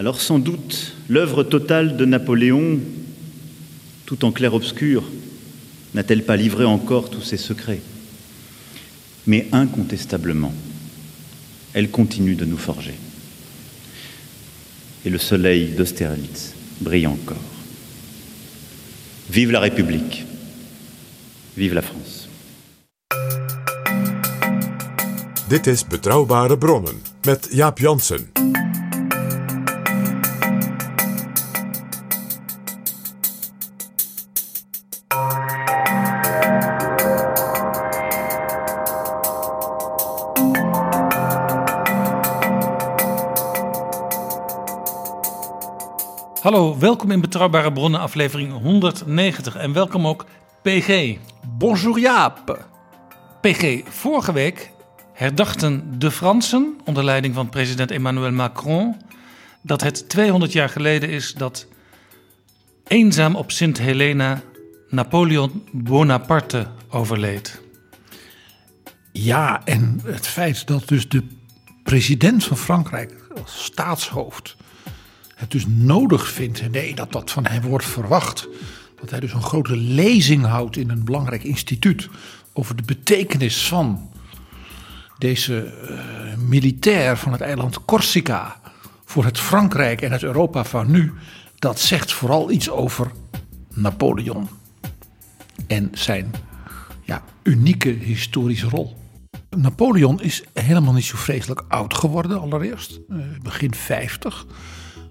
Alors sans doute, l'œuvre totale de Napoléon, tout en clair-obscur, n'a-t-elle pas livré encore tous ses secrets? Mais incontestablement, elle continue de nous forger. Et le soleil d'Austerlitz brille encore. Vive la République Vive la France. Hallo, welkom in Betrouwbare Bronnen, aflevering 190. En welkom ook PG. Bonjour Jaap. PG, vorige week herdachten de Fransen, onder leiding van president Emmanuel Macron, dat het 200 jaar geleden is dat eenzaam op Sint Helena Napoleon Bonaparte overleed. Ja, en het feit dat dus de president van Frankrijk als staatshoofd het dus nodig vindt, nee, dat dat van hem wordt verwacht, dat hij dus een grote lezing houdt in een belangrijk instituut over de betekenis van deze eh, militair van het eiland Corsica voor het Frankrijk en het Europa van nu, dat zegt vooral iets over Napoleon en zijn ja, unieke historische rol. Napoleon is helemaal niet zo vreselijk oud geworden, allereerst, eh, begin 50.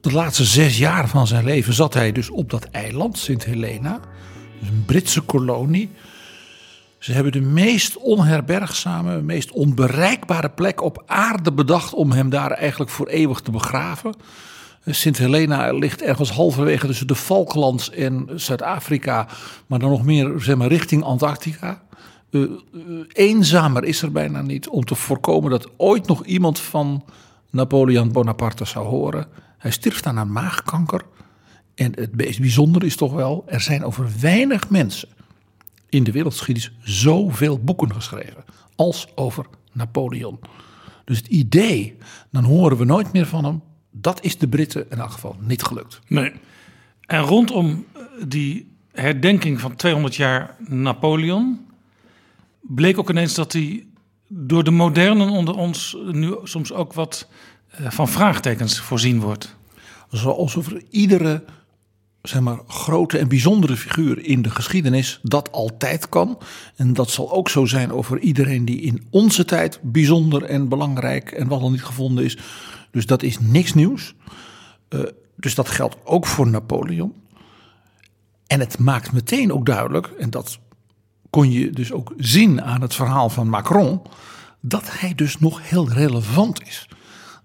De laatste zes jaar van zijn leven zat hij dus op dat eiland, Sint Helena, dus een Britse kolonie. Ze hebben de meest onherbergzame, meest onbereikbare plek op aarde bedacht om hem daar eigenlijk voor eeuwig te begraven. Sint Helena ligt ergens halverwege tussen de Falklands en Zuid-Afrika, maar dan nog meer zeg maar, richting Antarctica. Eh, eenzamer is er bijna niet om te voorkomen dat ooit nog iemand van Napoleon Bonaparte zou horen. Hij stierf aan een maagkanker. En het bijzondere is toch wel, er zijn over weinig mensen in de wereldgeschiedenis zoveel boeken geschreven als over Napoleon. Dus het idee, dan horen we nooit meer van hem, dat is de Britten in elk geval niet gelukt. Nee. En rondom eh, die herdenking van 200 jaar Napoleon bleek ook ineens dat hij door de modernen onder ons nu soms ook wat van vraagtekens voorzien wordt. Zoals over iedere zeg maar, grote en bijzondere figuur in de geschiedenis dat altijd kan. En dat zal ook zo zijn over iedereen die in onze tijd bijzonder en belangrijk en wat al niet gevonden is. Dus dat is niks nieuws. Eh, dus dat geldt ook voor Napoleon. En het maakt meteen ook duidelijk, en dat kon je dus ook zien aan het verhaal van Macron, dat hij dus nog heel relevant is.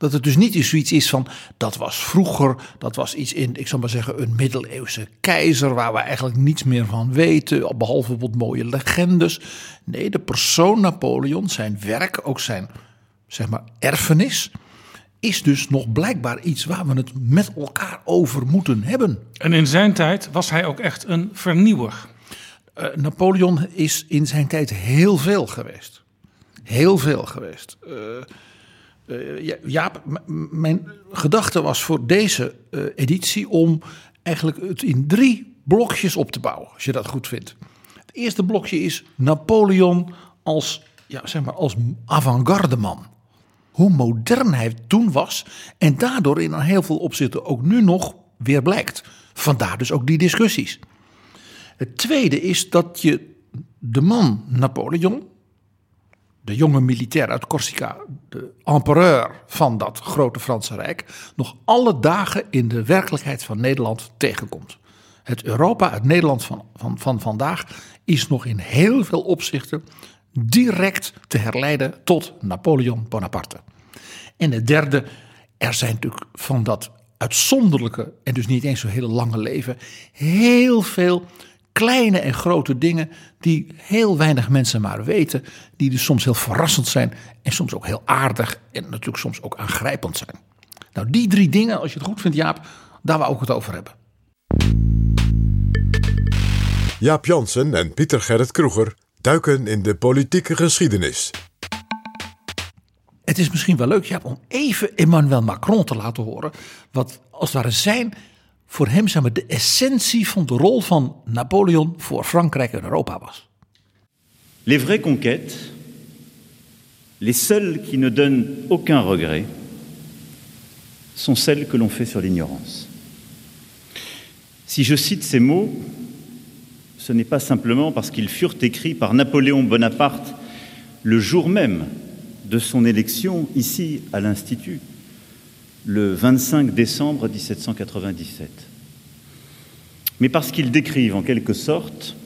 Dat het dus niet zoiets is van dat was vroeger, dat was iets in, ik zal maar zeggen, een middeleeuwse keizer waar we eigenlijk niets meer van weten, behalve wat mooie legendes. Nee, de persoon Napoleon, zijn werk, ook zijn zeg maar erfenis, is dus nog blijkbaar iets waar we het met elkaar over moeten hebben. En in zijn tijd was hij ook echt een vernieuwer. Uh, Napoleon is in zijn tijd heel veel geweest. Heel veel geweest. Uh, uh, Jaap, mijn gedachte was voor deze editie om eigenlijk het in drie blokjes op te bouwen, als je dat goed vindt. Het eerste blokje is Napoleon als, ja, zeg maar, als avant-garde man. hoe modern hij toen was. En daardoor in heel veel opzichten ook nu nog weer blijkt. Vandaar dus ook die discussies. Het tweede is dat je de man Napoleon, de jonge militair uit Corsica, de empereur van dat grote Franse Rijk, nog alle dagen in de werkelijkheid van Nederland tegenkomt. Het Europa, het Nederland van, van, van vandaag, is nog in heel veel opzichten direct te herleiden tot Napoleon Bonaparte. En het derde, er zijn natuurlijk van dat uitzonderlijke en dus niet eens zo hele lange leven heel veel kleine en grote dingen die heel weinig mensen maar weten, die dus soms heel verrassend zijn en soms ook heel aardig en natuurlijk soms ook aangrijpend zijn. Nou, die drie dingen, als je het goed vindt, Jaap, daar we ook het over hebben. Jaap Jansen en Pieter Gerrit Kroeger duiken in de politieke geschiedenis. Het is misschien wel leuk, Jaap, om even Emmanuel Macron te laten horen. Wat als het ware zijn, voor hem zeg maar, de essentie van de rol van Napoleon voor Frankrijk en Europa was. Les vraies conquêtes, les celles qui ne donnent aucun regret, sont celles que l'on fait sur l'ignorance. Si je cite ces mots, ce n'est pas simplement parce qu'ils furent écrits par Napoléon Bonaparte le jour même de son élection ici à l'Institut, le 25 décembre 1797, mais parce qu'ils décrivent en quelque sorte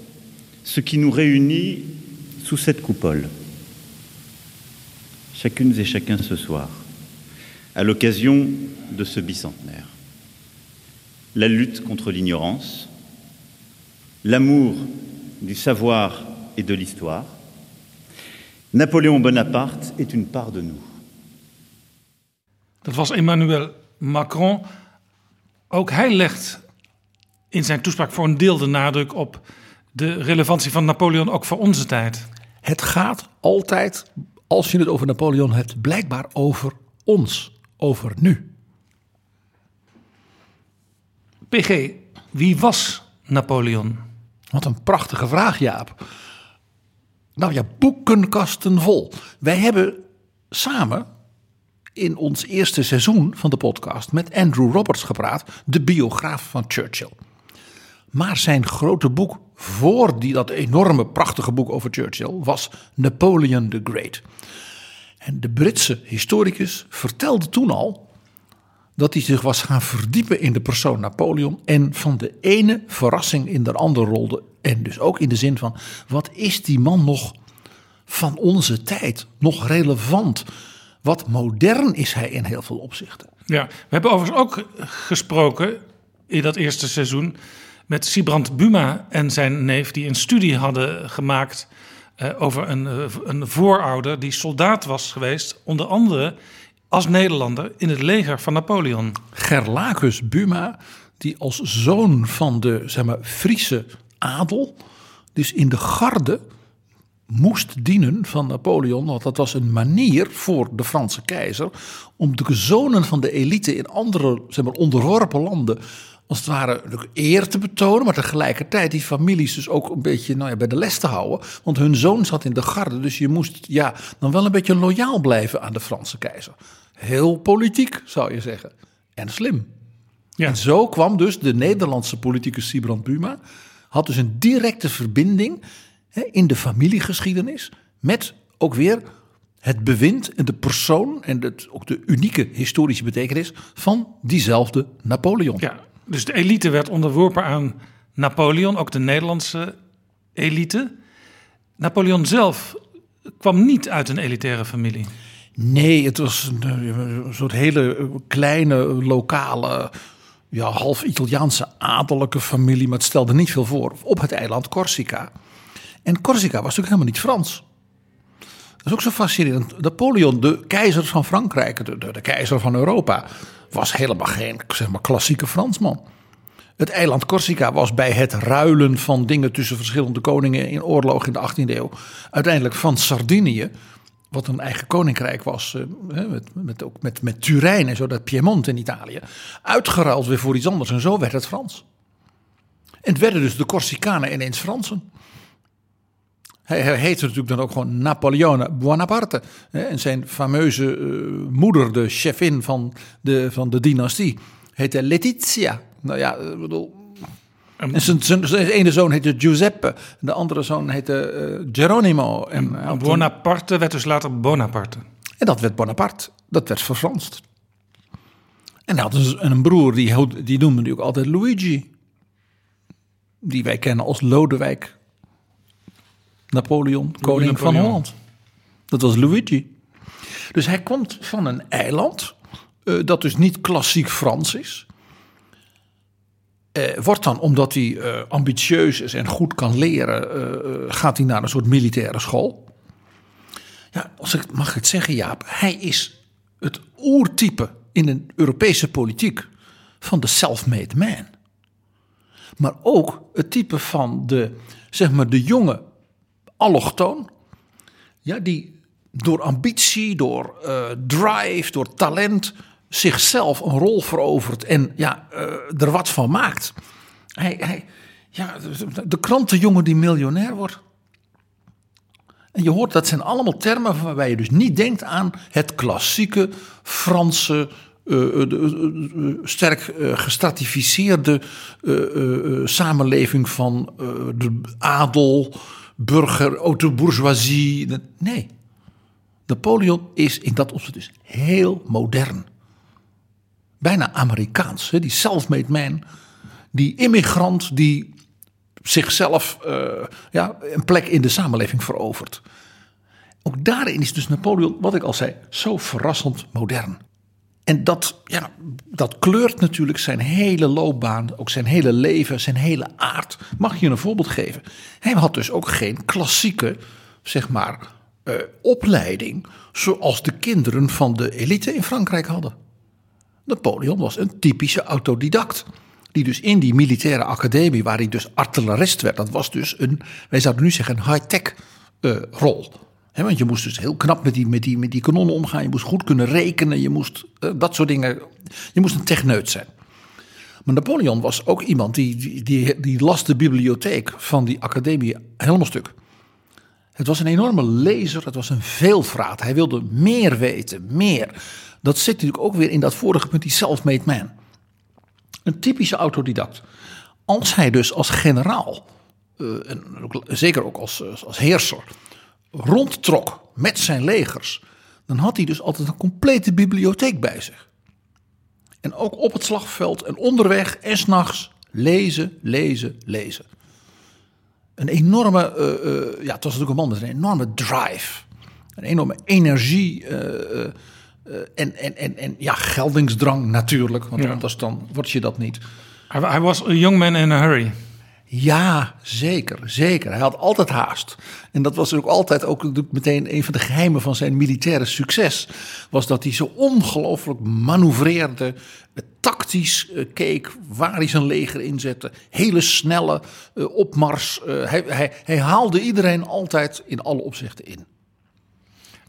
ce qui nous réunit sous cette coupole, chacune et chacun ce soir, à l'occasion de ce bicentenaire. La lutte contre l'ignorance, l'amour du savoir et de l'histoire. Napoléon Bonaparte est une part de nous. Dat was Emmanuel Macron. Ook hij legt in zijn toespraak voor een deel de nadruk op de relevantie van Napoleon ook voor onze tijd. Het gaat altijd, als je het over Napoleon hebt, blijkbaar over ons, over nu. PG, wie was Napoleon? Wat een prachtige vraag, Jaap. Nou ja, boekenkasten vol. Wij hebben samen in ons eerste seizoen van de podcast met Andrew Roberts gepraat, de biograaf van Churchill. Maar zijn grote boek voor die, dat enorme prachtige boek over Churchill was Napoleon the Great. En de Britse historicus vertelde toen al dat hij zich was gaan verdiepen in de persoon Napoleon en van de ene verrassing in de andere rolde. En dus ook in de zin van, wat is die man nog van onze tijd, nog relevant? Wat modern is hij in heel veel opzichten. Ja, we hebben overigens ook gesproken in dat eerste seizoen met Sibrand Buma en zijn neef, die een studie hadden gemaakt uh, over een, uh, een voorouder die soldaat was geweest, onder andere als Nederlander in het leger van Napoleon. Gerlacus Buma, die als zoon van de zeg maar, Friese adel, dus in de garde moest dienen van Napoleon. Want dat was een manier voor de Franse keizer om de zonen van de elite in andere zeg maar, onderworpen landen als het ware eer te betonen, maar tegelijkertijd die families dus ook een beetje nou ja, bij de les te houden. Want hun zoon zat in de garde, dus je moest ja, dan wel een beetje loyaal blijven aan de Franse keizer. Heel politiek, zou je zeggen. En slim. Ja. En zo kwam dus de Nederlandse politicus Sibrand Buma, had dus een directe verbinding in de familiegeschiedenis met ook weer het bewind en de persoon en het, ook de unieke historische betekenis van diezelfde Napoleon. Ja, dus de elite werd onderworpen aan Napoleon, ook de Nederlandse elite. Napoleon zelf kwam niet uit een elitaire familie. Nee, het was een, soort hele kleine, lokale, ja, half Italiaanse adellijke familie. Maar het stelde niet veel voor. Op het eiland Corsica. En Corsica was natuurlijk helemaal niet Frans. Dat is ook zo fascinerend. Napoleon, de keizer van Frankrijk, de, de, keizer van Europa, was helemaal geen zeg maar, klassieke Fransman. Het eiland Corsica was bij het ruilen van dingen tussen verschillende koningen in oorlog in de 18e eeuw uiteindelijk van Sardinië, wat een eigen koninkrijk was, eh, met, met, ook met, met Turijn en zo, dat Piemont in Italië, uitgeruild weer voor iets anders. En zo werd het Frans. En het werden dus de Corsicanen ineens Fransen. Hij, hij heette natuurlijk dan ook gewoon Napoleone Bonaparte. En zijn fameuze eh, moeder, de chefin van de, van de dynastie, heette Letizia. Nou ja, ik bedoel... En zijn, zijn, zijn ene zoon heette Giuseppe. De andere zoon heette eh, Geronimo. En, een- Bonaparte werd dus later Bonaparte. en dat werd Bonaparte. Dat werd verfranst. En hij had een, een broer, die, die noemde ook altijd Luigi. Die wij kennen als Lodewijk Napoleon, koning van. Holland. Dat was Luigi. Dus hij komt van een eiland, eh, dat dus niet klassiek Frans is. Eh, wordt dan, omdat hij eh, ambitieus is en goed kan leren, gaat hij naar een soort militaire school. Ja, als ik mag het zeggen, Jaap, hij is het oertype in de Europese politiek van de self-made man. Maar ook het type van de, zeg maar, de jonge allochtoon. Ja, die door ambitie, door eh, drive, door talent zichzelf een rol verovert en ja, eh, er wat van maakt. Hij, ja, de- krantenjongen die miljonair wordt. En je hoort, dat zijn allemaal termen waarbij je dus niet denkt aan het klassieke Franse, eh, sterk gestratificeerde samenleving van de adel, burger, autobourgeoisie. Nee, Napoleon is in dat opzicht dus heel modern. Bijna Amerikaans, hè? die self-made man, die immigrant die zichzelf eh, ja, een plek in de samenleving verovert. Ook daarin is dus Napoleon, wat ik al zei, zo verrassend modern. En dat, ja, dat kleurt natuurlijk zijn hele loopbaan, ook zijn hele leven, zijn hele aard. Mag je een voorbeeld geven? Hij had dus ook geen klassieke, zeg maar, eh, opleiding zoals de kinderen van de elite in Frankrijk hadden. Napoleon was een typische autodidact. Die dus in die militaire academie, waar hij dus artillerist werd, dat was dus een, wij zouden nu zeggen, een high-tech eh, rol. Want je moest dus heel knap met die, met, die, met die kanonnen omgaan. Je moest goed kunnen rekenen. Je moest eh, dat soort dingen. Je moest een techneut zijn. Maar Napoleon was ook iemand die, die, die, die las de bibliotheek van die academie helemaal stuk. Het was een enorme lezer, het was een veelvraat. Hij wilde meer weten, meer. Dat zit natuurlijk ook weer in dat vorige punt, die self-made man. Een typische autodidact. Als hij dus als generaal, eh, en ook- zeker ook als, eh, als heerser, rondtrok met zijn legers, dan had hij dus altijd een complete bibliotheek bij zich. En ook op het slagveld en onderweg en s'nachts lezen, lezen, lezen. Een enorme, eh, ja, het was natuurlijk een man met een enorme drive. Een enorme energie eh, en, en, en, en ja, geldingsdrang natuurlijk. Want Ja. anders dan word je dat niet. Hij, hij was a young man in a hurry. Ja, zeker, zeker. Hij had altijd haast. En dat was ook altijd ook meteen een van de geheimen van zijn militaire succes. Was dat hij zo ongelooflijk manoeuvreerde, eh, tactisch eh, keek waar hij zijn leger inzette. Hele snelle eh, opmars. Hij, hij, hij haalde iedereen altijd in alle opzichten in.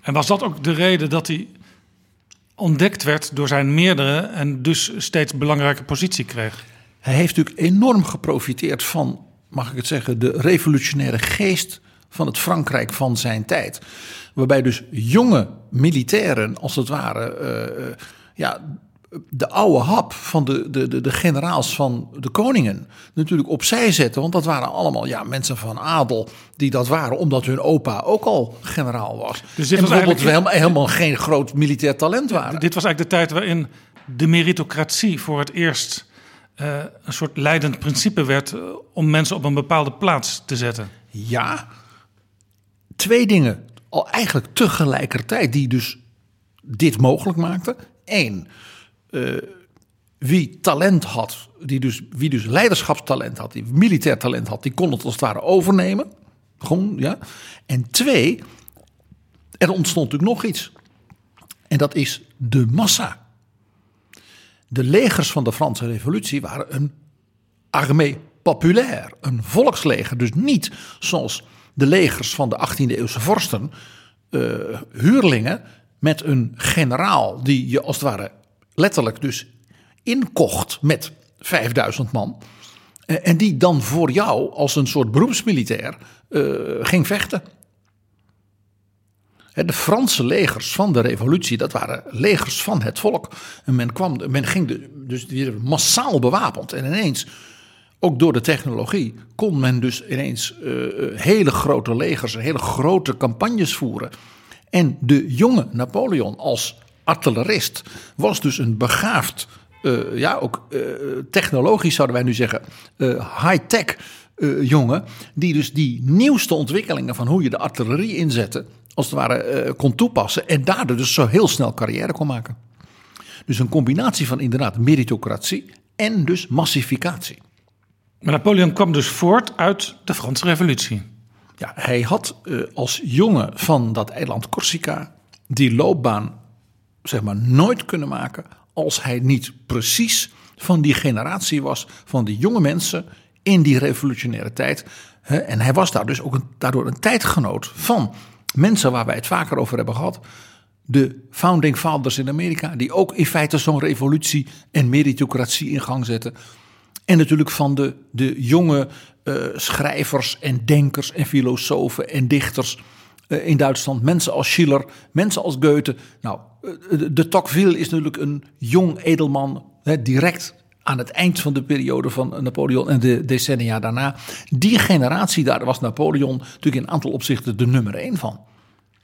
En was dat ook de reden dat hij ontdekt werd door zijn meerdere en dus steeds belangrijke positie kreeg? Hij heeft natuurlijk enorm geprofiteerd van, mag ik het zeggen, de revolutionaire geest van het Frankrijk van zijn tijd. Waarbij dus jonge militairen, als het ware, eh, eh, ja, de oude hap van de, de, de, de generaals van de koningen natuurlijk opzij zetten. Want dat waren allemaal ja, mensen van adel die dat waren omdat hun opa ook al generaal was. Dus dit en was bijvoorbeeld helemaal geen groot militair talent waren. Dit was eigenlijk de tijd waarin de meritocratie voor het eerst eh, een soort leidend principe werd eh, om mensen op een bepaalde plaats te zetten. Ja, twee dingen al eigenlijk tegelijkertijd die dus dit mogelijk maakten. Eén, eh, wie talent had, die dus, wie dus leiderschapstalent had, die militair talent had, die kon het als het ware overnemen. Gewoon, ja. En twee, er ontstond natuurlijk nog iets. En dat is de massa. De legers van de Franse Revolutie waren een armée populaire, een volksleger. Dus niet zoals de legers van de 18e eeuwse vorsten, eh, huurlingen met een generaal die je als het ware letterlijk dus inkocht met 5000 man. en die dan voor jou als een soort beroepsmilitair ging vechten. De Franse legers van de revolutie, dat waren legers van het volk. En men, kwam, men ging dus massaal bewapend. En ineens, ook door de technologie, kon men dus ineens uh, hele grote legers, hele grote campagnes voeren. En de jonge Napoleon als artillerist was dus een begaafd, uh, ja ook technologisch zouden wij nu zeggen, high-tech jongen. Die dus die nieuwste ontwikkelingen van hoe je de artillerie inzette als het ware uh, kon toepassen. En daardoor dus zo heel snel carrière kon maken. Dus een combinatie van inderdaad meritocratie en dus massificatie. Maar Napoleon kwam dus voort uit de Franse Revolutie. Ja, hij had uh, als jongen van dat eiland Corsica die loopbaan zeg maar nooit kunnen maken als hij niet precies van die generatie was van die jonge mensen in die revolutionaire tijd. En hij was daar dus ook een, daardoor een tijdgenoot van mensen waar wij het vaker over hebben gehad. De founding fathers in Amerika, die ook in feite zo'n revolutie en meritocratie in gang zetten. En natuurlijk van de, de jonge uh, schrijvers en denkers en filosofen en dichters uh, in Duitsland. Mensen als Schiller, mensen als Goethe. Nou, uh, de Tocqueville is natuurlijk een jong edelman, hè, direct aan het eind van de periode van Napoleon en de decennia daarna. Die generatie, daar was Napoleon natuurlijk in een aantal opzichten de nummer één van.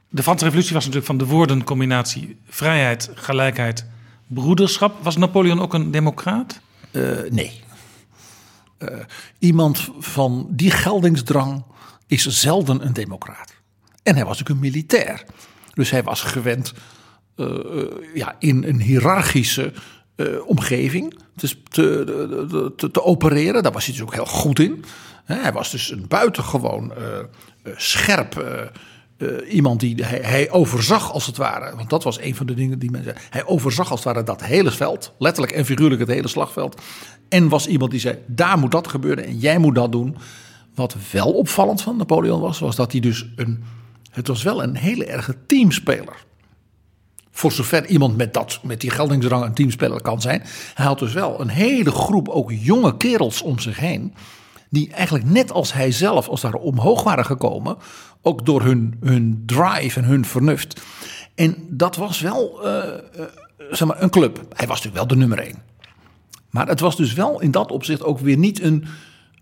De Franse Revolutie was natuurlijk van de woordencombinatie vrijheid, gelijkheid, broederschap. Was Napoleon ook een democraat? Uh, nee. Uh, iemand van die geldingsdrang is zelden een democraat. En hij was ook een militair. Dus hij was gewend uh, ja, in een hiërarchische omgeving te, te, te, te, opereren. Daar was hij dus ook heel goed in. Hij was dus een buitengewoon uh, scherp iemand die hij, hij, overzag als het ware. Want dat was een van de dingen die men zei. Hij overzag als het ware dat hele veld. Letterlijk en figuurlijk het hele slagveld. En was iemand die zei, daar moet dat gebeuren en jij moet dat doen. Wat wel opvallend van Napoleon was, was dat hij dus een... Het was wel een hele erge teamspeler voor zover iemand met, dat, met die geldingsdrang een teamspeler kan zijn. Hij had dus wel een hele groep ook jonge kerels om zich heen. Die eigenlijk net als hij zelf, als daar omhoog waren gekomen. Ook door hun, hun drive en hun vernuft. En dat was wel uh, uh, zeg maar een club. Hij was natuurlijk wel de nummer één. Maar het was dus wel in dat opzicht ook weer niet een.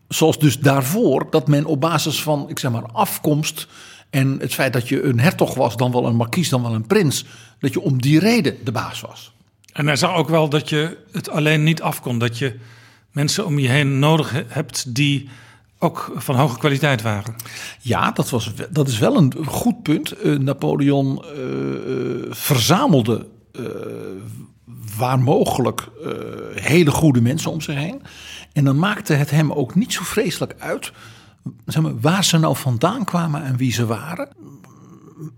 Zoals dus daarvoor, dat men op basis van, ik zeg maar, afkomst. En het feit dat je een hertog was, dan wel een markies, dan wel een prins dat je om die reden de baas was. En hij zag ook wel dat je het alleen niet afkon. Dat je mensen om je heen nodig hebt die ook van hoge kwaliteit waren. Ja, dat, was, dat is wel een goed punt. Uh, Napoleon uh, verzamelde uh, waar mogelijk hele goede mensen om zich heen. En dan maakte het hem ook niet zo vreselijk uit zeg maar, waar ze nou vandaan kwamen en wie ze waren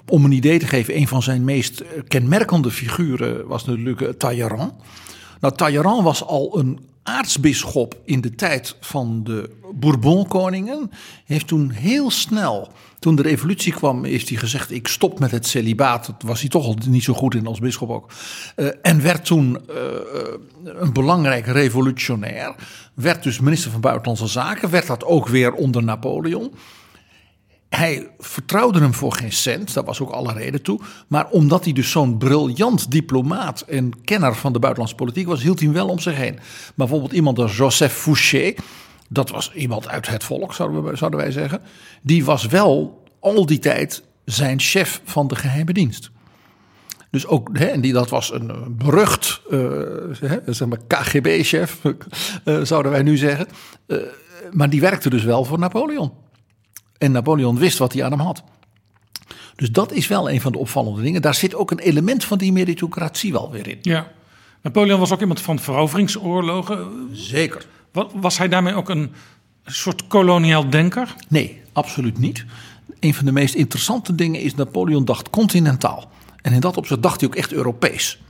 om een idee te geven, een van zijn meest kenmerkende figuren was natuurlijk Talleyrand. Nou, Talleyrand was al een aartsbisschop in de tijd van de Bourbon-koningen. Heeft toen heel snel, toen de revolutie kwam, heeft hij gezegd: Ik stop met het celibaat. Dat was hij toch al niet zo goed in als bisschop ook. Uh, en werd toen uh, een belangrijk revolutionair. Werd dus minister van Buitenlandse Zaken. Werd dat ook weer onder Napoleon. Hij vertrouwde hem voor geen cent, daar was ook alle reden toe. Maar omdat hij dus zo'n briljant diplomaat en kenner van de buitenlandse politiek was, hield hij hem wel om zich heen. Maar bijvoorbeeld iemand als Joseph Fouché, dat was iemand uit het volk, zouden, we, zouden wij zeggen. Die was wel al die tijd zijn chef van de geheime dienst. Dus ook, hè, en die, dat was een berucht uh, zeg maar KGB-chef, uh, zouden wij nu zeggen. Uh, maar die werkte dus wel voor Napoleon. En Napoleon wist wat hij aan hem had. Dus dat is wel een van de opvallende dingen. Daar zit ook een element van die meritocratie wel weer in. Ja. Napoleon was ook iemand van veroveringsoorlogen. Zeker. Was hij daarmee ook een soort koloniaal denker? Nee, absoluut niet. Een van de meest interessante dingen is Napoleon dacht continentaal. En in dat opzicht dacht hij ook echt Europees.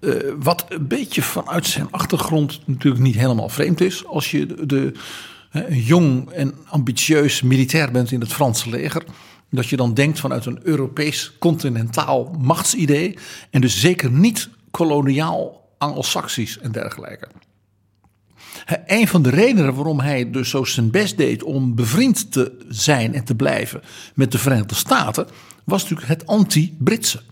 Uh, wat een beetje vanuit zijn achtergrond natuurlijk niet helemaal vreemd is. Als je de, de een jong en ambitieus militair bent in het Franse leger. Dat je dan denkt vanuit een Europees continentaal machtsidee. En dus zeker niet koloniaal Anglo-Saxisch en dergelijke. Een van de redenen waarom hij dus zo zijn best deed om bevriend te zijn en te blijven met de Verenigde Staten, was natuurlijk het anti-Britse.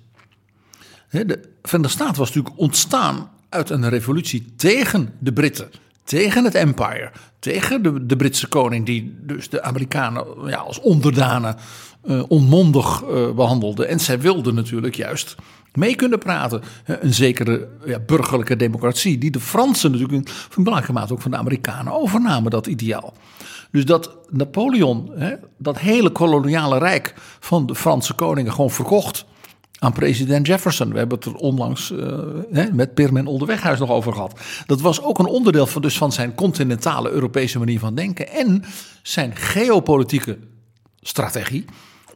De Verenigde Staten was natuurlijk ontstaan uit een revolutie tegen de Britten, tegen het empire, tegen de, de Britse koning, die dus de Amerikanen ja, als onderdanen uh, onmondig uh, behandelde. En zij wilden natuurlijk juist mee kunnen praten. Een zekere ja, burgerlijke democratie, die de Fransen natuurlijk in belangrijke mate ook van de Amerikanen overnamen, dat ideaal. Dus dat Napoleon, hè, dat hele koloniale rijk van de Franse koningen, gewoon verkocht aan president Jefferson. We hebben het er onlangs hè, met Pirmin Onderweghuis nog over gehad. Dat was ook een onderdeel van, dus van zijn continentale Europese manier van denken en zijn geopolitieke strategie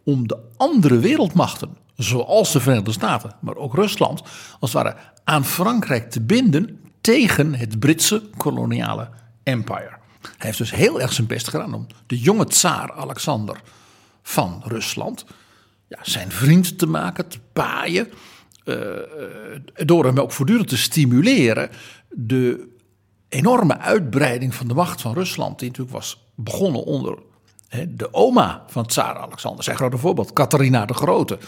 om de andere wereldmachten, zoals de Verenigde Staten, maar ook Rusland, als het ware aan Frankrijk te binden tegen het Britse koloniale empire. Hij heeft dus heel erg zijn best gedaan om de jonge tsaar Alexander van Rusland ja, zijn vriend te maken, te paaien. Uh, door hem ook voortdurend te stimuleren. De enorme uitbreiding van de macht van Rusland, die natuurlijk was begonnen onder de oma van tsaar Alexander, zijn grote voorbeeld, Catharina de Grote.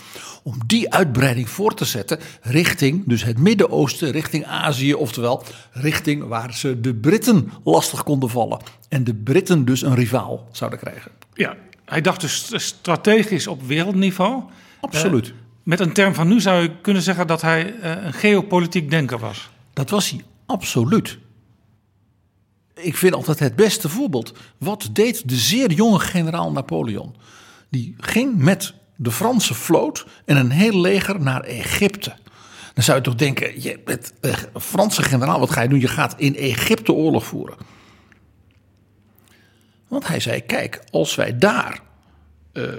Om die uitbreiding voor te zetten richting dus het Midden-Oosten, richting Azië, oftewel richting waar ze de Britten lastig konden vallen. En de Britten dus een rivaal zouden krijgen. Ja, hij dacht dus strategisch op wereldniveau. Absoluut. Uh, met een term van nu zou je kunnen zeggen dat hij uh, een geopolitiek denker was. Dat was hij, absoluut ik vind altijd het beste voorbeeld. Wat deed de zeer jonge generaal Napoleon? Die ging met de Franse vloot en een heel leger naar Egypte. Dan zou je toch denken, je bent een Franse generaal, wat ga je doen? Je gaat in Egypte oorlog voeren. Want hij zei, kijk, als wij daar uh, uh,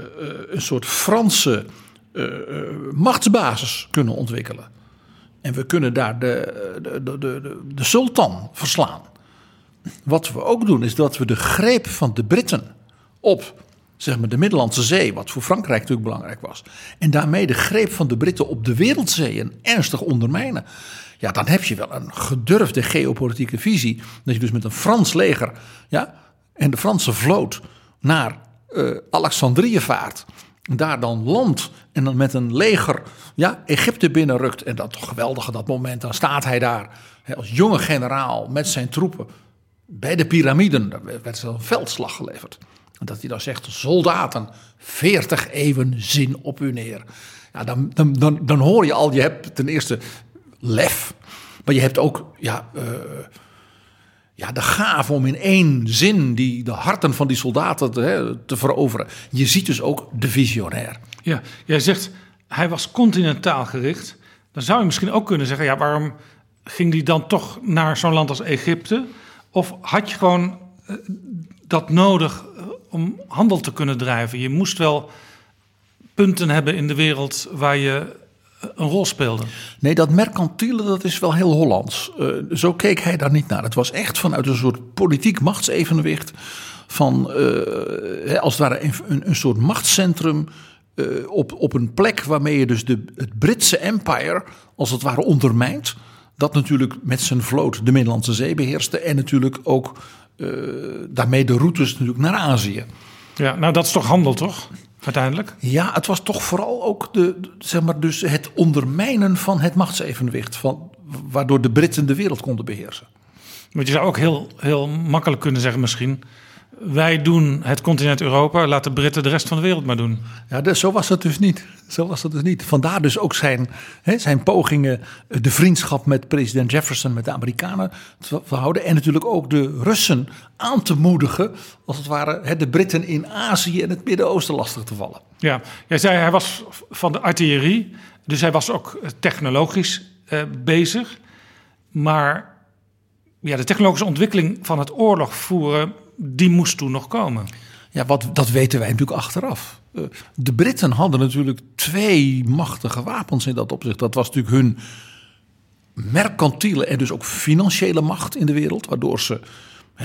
een soort Franse uh, machtsbasis kunnen ontwikkelen. En we kunnen daar de, de, de, de, de sultan verslaan wat we ook doen, is dat we de greep van de Britten op zeg maar, de Middellandse Zee, wat voor Frankrijk natuurlijk belangrijk was, en daarmee de greep van de Britten op de wereldzeeën ernstig ondermijnen. Ja, dan heb je wel een gedurfde geopolitieke visie. Dat je dus met een Frans leger ja, en de Franse vloot naar uh, Alexandrië vaart. Daar dan landt en dan met een leger ja, Egypte binnenrukt. En dat toch geweldige dat moment. Dan staat hij daar als jonge generaal met zijn troepen bij de piramiden, daar werd een veldslag geleverd. En dat hij dan zegt, soldaten, 40 eeuwen zin op u neer. Ja, dan, dan, dan, dan hoor je al, je hebt ten eerste lef, maar je hebt ook ja, uh, ja, de gave om in één zin die, de harten van die soldaten te, te veroveren. Je ziet dus ook de visionair. Ja, jij zegt, hij was continentaal gericht. Dan zou je misschien ook kunnen zeggen, ja, waarom ging hij dan toch naar zo'n land als Egypte? Of had je gewoon eh, dat nodig eh, om handel te kunnen drijven? Je moest wel punten hebben in de wereld waar je een rol speelde. Nee, dat mercantiele dat is wel heel Hollands. Uh, zo keek hij daar niet naar. Het was echt vanuit een soort politiek machtsevenwicht. Van uh, als het ware een, een soort machtscentrum. Uh, op, op een plek waarmee je dus de, het Britse empire als het ware ondermijnt dat natuurlijk met zijn vloot de Middellandse Zee beheerste. En natuurlijk ook daarmee de routes natuurlijk naar Azië. Ja, nou dat is toch handel toch? Uiteindelijk? Ja, het was toch vooral ook de, zeg maar, dus het ondermijnen van het machtsevenwicht. Van, waardoor de Britten de wereld konden beheersen. Want je zou ook heel, heel makkelijk kunnen zeggen misschien wij doen het continent Europa, laat de Britten de rest van de wereld maar doen. Ja, dus zo was het dus niet. Zo was het dus niet. Vandaar dus ook zijn, hè, zijn pogingen, de vriendschap met president Jefferson, met de Amerikanen te houden. En natuurlijk ook de Russen aan te moedigen, als het ware, hè, de Britten in Azië en het Midden-Oosten lastig te vallen. Ja, jij zei hij was van de artillerie, dus hij was ook technologisch eh, bezig. Maar ja, de technologische ontwikkeling van het oorlog voeren die moest toen nog komen. Ja, wat, dat weten wij natuurlijk achteraf. Eh, de Britten hadden natuurlijk twee machtige wapens in dat opzicht. Dat was natuurlijk hun mercantiele en dus ook financiële macht in de wereld. Waardoor ze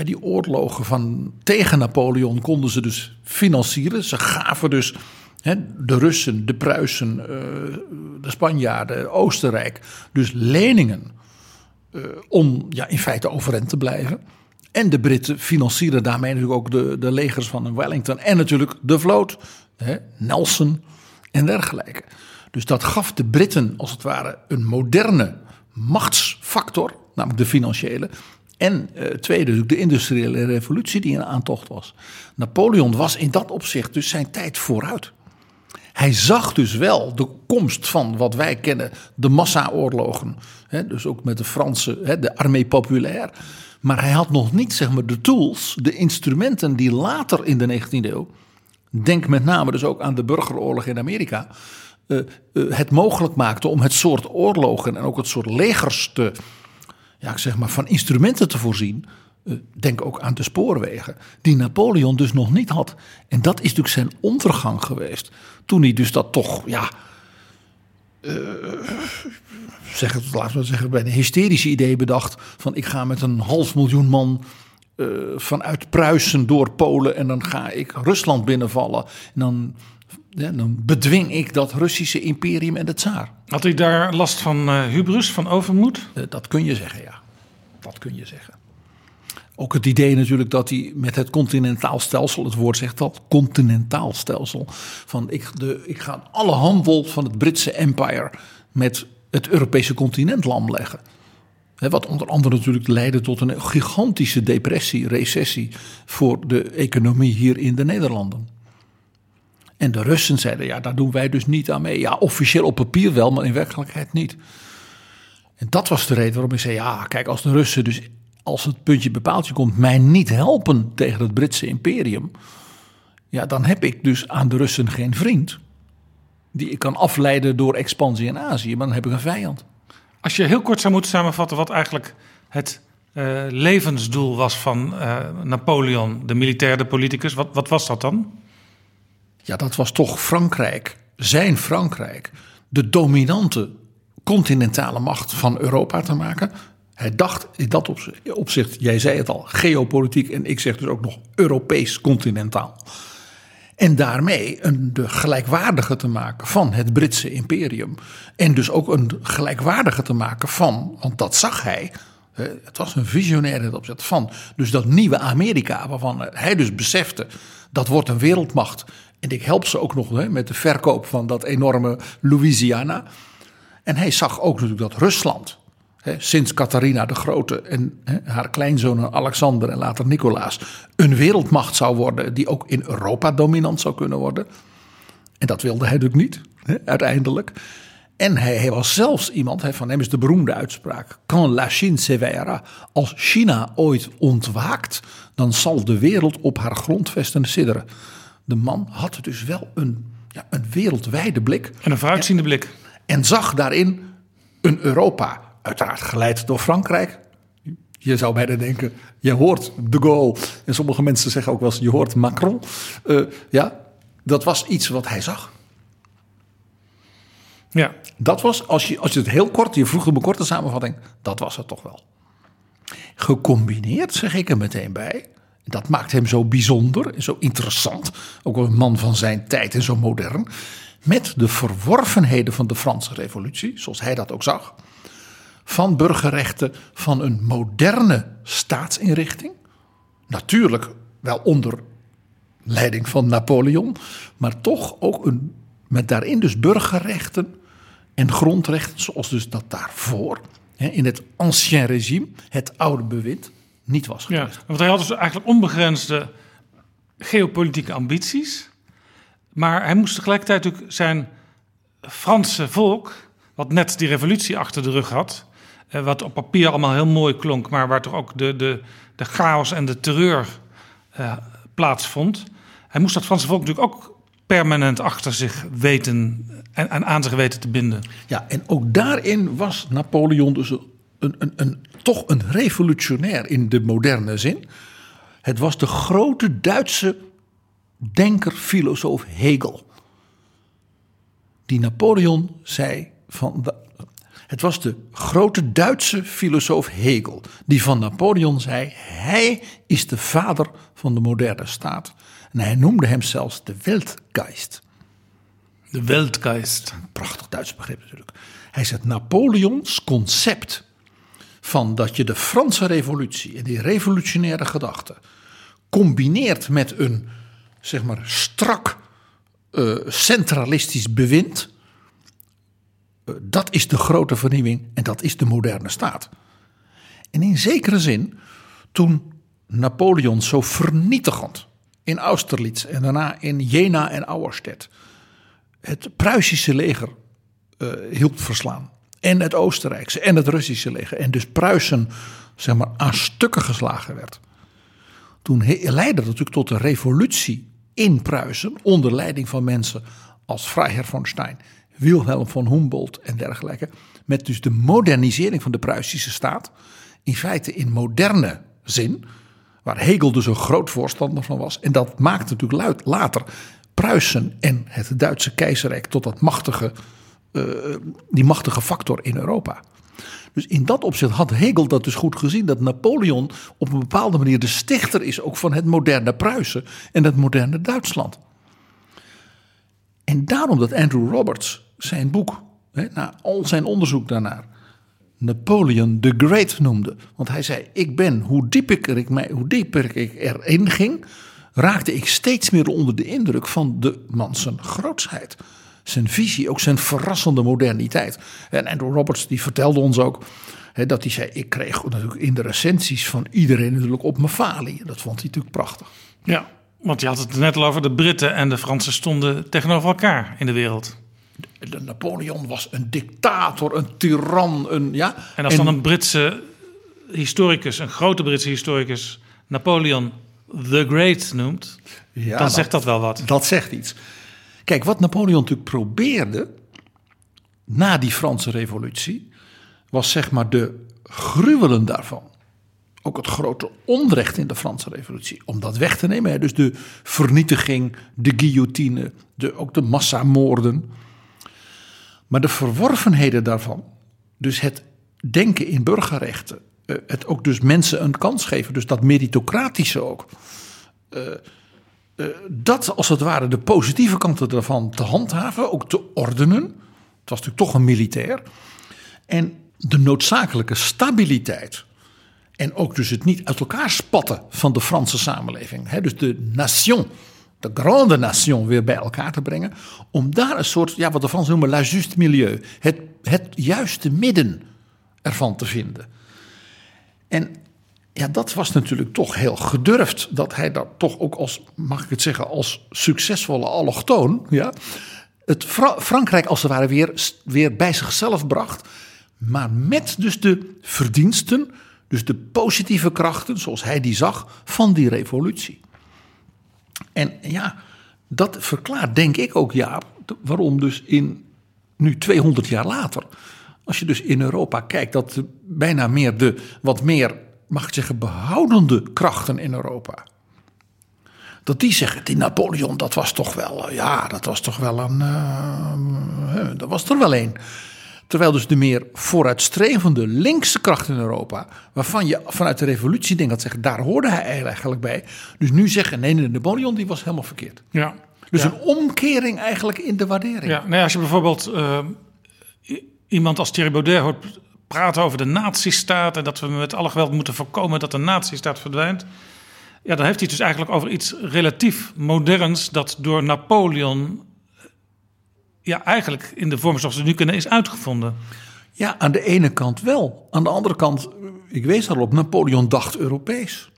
die oorlogen van tegen Napoleon konden ze dus financieren. Ze gaven dus de Russen, de Pruisen, eh, de Spanjaarden, Oostenrijk dus leningen eh, om ja, in feite overeind te blijven. En de Britten financierden daarmee natuurlijk ook de, de legers van Wellington en natuurlijk de vloot, hè, Nelson en dergelijke. Dus dat gaf de Britten als het ware een moderne machtsfactor, namelijk de financiële. En uh, tweede, de industriële revolutie die in aantocht was. Napoleon was in dat opzicht dus zijn tijd vooruit. Hij zag dus wel de komst van wat wij kennen, de massaoorlogen. Hè, dus ook met de Franse, hè, de armée populaire. Maar hij had nog niet zeg maar, de tools, de instrumenten die later in de 19e eeuw, denk met name dus ook aan de burgeroorlog in Amerika, uh, uh, het mogelijk maakte om het soort oorlogen en ook het soort legers te, ja, zeg maar, van instrumenten te voorzien. Uh, denk ook aan de spoorwegen, die Napoleon dus nog niet had. En dat is natuurlijk zijn ondergang geweest. Toen hij dus dat toch, ja, zeg het, laten we zeggen, bij een hysterische idee bedacht. Van ik ga met een half miljoen man uh, vanuit Pruisen door Polen en dan ga ik Rusland binnenvallen. En dan, ja, dan bedwing ik dat Russische imperium en de tsaar. Had hij daar last van uh, hubris, van overmoed? Uh, dat kun je zeggen, ja. Dat kun je zeggen. Ook het idee natuurlijk dat hij met het continentaal stelsel, het woord zegt al, continentaal stelsel. Van ik, de, ik ga alle handel van het Britse empire met het Europese continent lam leggen. Wat onder andere natuurlijk leidde tot een gigantische depressie, recessie voor de economie hier in de Nederlanden. En de Russen zeiden, ja, daar doen wij dus niet aan mee. Ja, officieel op papier wel, maar in werkelijkheid niet. En dat was de reden waarom ik zei, ja, kijk, als de Russen dus, als het puntje bepaaltje komt, mij niet helpen tegen het Britse imperium, ja, dan heb ik dus aan de Russen geen vriend die ik kan afleiden door expansie in Azië, maar dan heb ik een vijand. Als je heel kort zou moeten samenvatten wat eigenlijk het uh, levensdoel was van uh, Napoleon, de militair, de politicus, wat, wat was dat dan? Ja, dat was toch Frankrijk, zijn Frankrijk, de dominante continentale macht van Europa te maken. Hij dacht in dat opzicht, jij zei het al, geopolitiek en ik zeg dus ook nog Europees continentaal. En daarmee een de gelijkwaardige te maken van het Britse imperium. En dus ook een gelijkwaardige te maken van, want dat zag hij. Het was een visionair in het opzet van. Dus dat nieuwe Amerika, waarvan hij dus besefte dat wordt een wereldmacht. En ik help ze ook nog hè, met de verkoop van dat enorme Louisiana. En hij zag ook natuurlijk dat Rusland, sinds Catharina de Grote en haar kleinzonen Alexander en later Nicolaas een wereldmacht zou worden die ook in Europa dominant zou kunnen worden. En dat wilde hij natuurlijk niet, uiteindelijk. En hij, hij, was zelfs iemand, van hem is de beroemde uitspraak: Quand la Chine s'éveillera, als China ooit ontwaakt, dan zal de wereld op haar grondvesten sidderen. De man had dus wel een, ja, een wereldwijde blik. En een vooruitziende blik. En zag daarin een Europa Uiteraard geleid door Frankrijk. Je zou bijna denken, je hoort de Gaulle. En sommige mensen zeggen ook wel eens, je hoort Macron. Uh, ja, dat was iets wat hij zag. Ja. Dat was, als je, als je het heel kort, je vroeg een korte samenvatting, dat was het toch wel. Gecombineerd, zeg ik er meteen bij. Dat maakt hem zo bijzonder en zo interessant. Ook een man van zijn tijd en zo modern. Met de verworvenheden van de Franse Revolutie, zoals hij dat ook zag van burgerrechten van een moderne staatsinrichting. Natuurlijk wel onder leiding van Napoleon, maar toch ook een, met daarin dus burgerrechten en grondrechten zoals dus dat daarvoor in het ancien regime, het oude bewind, niet was geweest. Ja, want hij had dus eigenlijk onbegrensde geopolitieke ambities, maar hij moest tegelijkertijd zijn Franse volk, wat net die revolutie achter de rug had, uh, wat op papier allemaal heel mooi klonk, maar waar toch ook de, de, de chaos en de terreur uh, plaatsvond. Hij moest dat Franse volk natuurlijk ook permanent achter zich weten en, en, aan zich weten te binden. Ja, en ook daarin was Napoleon dus een, een, een, toch een revolutionair in de moderne zin. Het was de grote Duitse denker, filosoof Hegel. Die Napoleon zei van het was de grote Duitse filosoof Hegel, die van Napoleon zei: hij is de vader van de moderne staat. En hij noemde hem zelfs de Weltgeist. De Weltgeist. Een prachtig Duits begrip natuurlijk. Hij zegt: Napoleons concept van dat je de Franse revolutie en die revolutionaire gedachte combineert met een zeg maar strak uh, centralistisch bewind. Dat is de grote vernieuwing en dat is de moderne staat. En in zekere zin, toen Napoleon zo vernietigend in Austerlitz en daarna in Jena en Auerstedt het Pruisische leger uh, hielp verslaan. En het Oostenrijkse en het Russische leger. En dus Pruisen zeg maar, aan stukken geslagen werd. Toen leidde dat natuurlijk tot een revolutie in Pruisen. Onder leiding van mensen als Freiherr von Stein, Wilhelm von Humboldt en dergelijke. Met dus de modernisering van de Pruisische staat. In feite in moderne zin. Waar Hegel dus een groot voorstander van was. En dat maakte natuurlijk later Pruisen en het Duitse keizerrijk tot dat machtige, uh, die machtige factor in Europa. Dus in dat opzicht had Hegel dat dus goed gezien, dat Napoleon op een bepaalde manier de stichter is ook van het moderne Pruisen en het moderne Duitsland. En daarom dat Andrew Roberts zijn boek, hè, na al zijn onderzoek daarnaar, Napoleon the Great noemde. Want hij zei: Ik ben, hoe dieper ik, mij, hoe dieper ik erin ging, raakte ik steeds meer onder de indruk van de man zijn grootsheid. Zijn visie, ook zijn verrassende moderniteit. En Andrew Roberts die vertelde ons ook dat hij zei: Ik kreeg natuurlijk in de recensies van iedereen natuurlijk op mijn falie. Dat vond hij natuurlijk prachtig. Ja, want je had het net al over de Britten en de Fransen stonden tegenover elkaar in de wereld. De Napoleon was een dictator, een tiran. Een, ja, en als dan een Britse historicus, een grote Britse historicus, Napoleon The Great noemt, ja, dan zegt dat wel wat. Dat zegt iets. Kijk, wat Napoleon natuurlijk probeerde na die Franse revolutie, was zeg maar de gruwelen daarvan. Ook het grote onrecht in de Franse revolutie. Om dat weg te nemen. Dus de vernietiging, de guillotine, de, ook de massamoorden. Maar de verworvenheden daarvan, dus het denken in burgerrechten, eh, het ook dus mensen een kans geven, dus dat meritocratische ook. Uh, uh, dat als het ware de positieve kanten daarvan te handhaven, ook te ordenen. Het was natuurlijk toch een militair. En de noodzakelijke stabiliteit. En ook dus het niet uit elkaar spatten van de Franse samenleving. Dus de nation, de grande nation weer bij elkaar te brengen. Om daar een soort, ja, wat de Fransen noemen, la juste milieu. Het, het juiste midden ervan te vinden. En ja, dat was natuurlijk toch heel gedurfd. Dat hij dat toch ook als, mag ik het zeggen, als succesvolle allochtoon. Ja, het Frankrijk als het ware weer, weer bij zichzelf bracht. Maar met dus de verdiensten, dus de positieve krachten, zoals hij die zag, van die revolutie. En ja, dat verklaart denk ik ook, ja, waarom dus in nu 200 jaar later als je dus in Europa kijkt, dat bijna meer de wat meer, mag ik zeggen, behoudende krachten in Europa. Dat die zeggen, die Napoleon, dat was toch wel, ja, dat was toch wel een, uh, dat was er wel een. Terwijl dus de meer vooruitstrevende linkse krachten in Europa, waarvan je vanuit de revolutie denkt dat zeggen, daar hoorde hij eigenlijk bij. Dus nu zeggen, nee, nee, Napoleon die was helemaal verkeerd. Ja. Dus een omkering eigenlijk in de waardering. Ja, nou ja, als je bijvoorbeeld uh, iemand als Thierry Baudet hoort praten over de nazistaat en dat we met alle geweld moeten voorkomen dat de nazistaat verdwijnt. Ja, dan heeft hij het dus eigenlijk over iets relatief moderns dat door Napoleon ja, eigenlijk in de vorm zoals we nu kunnen is uitgevonden. Ja, aan de ene kant wel. Aan de andere kant, ik wees daarop, Napoleon dacht Europees.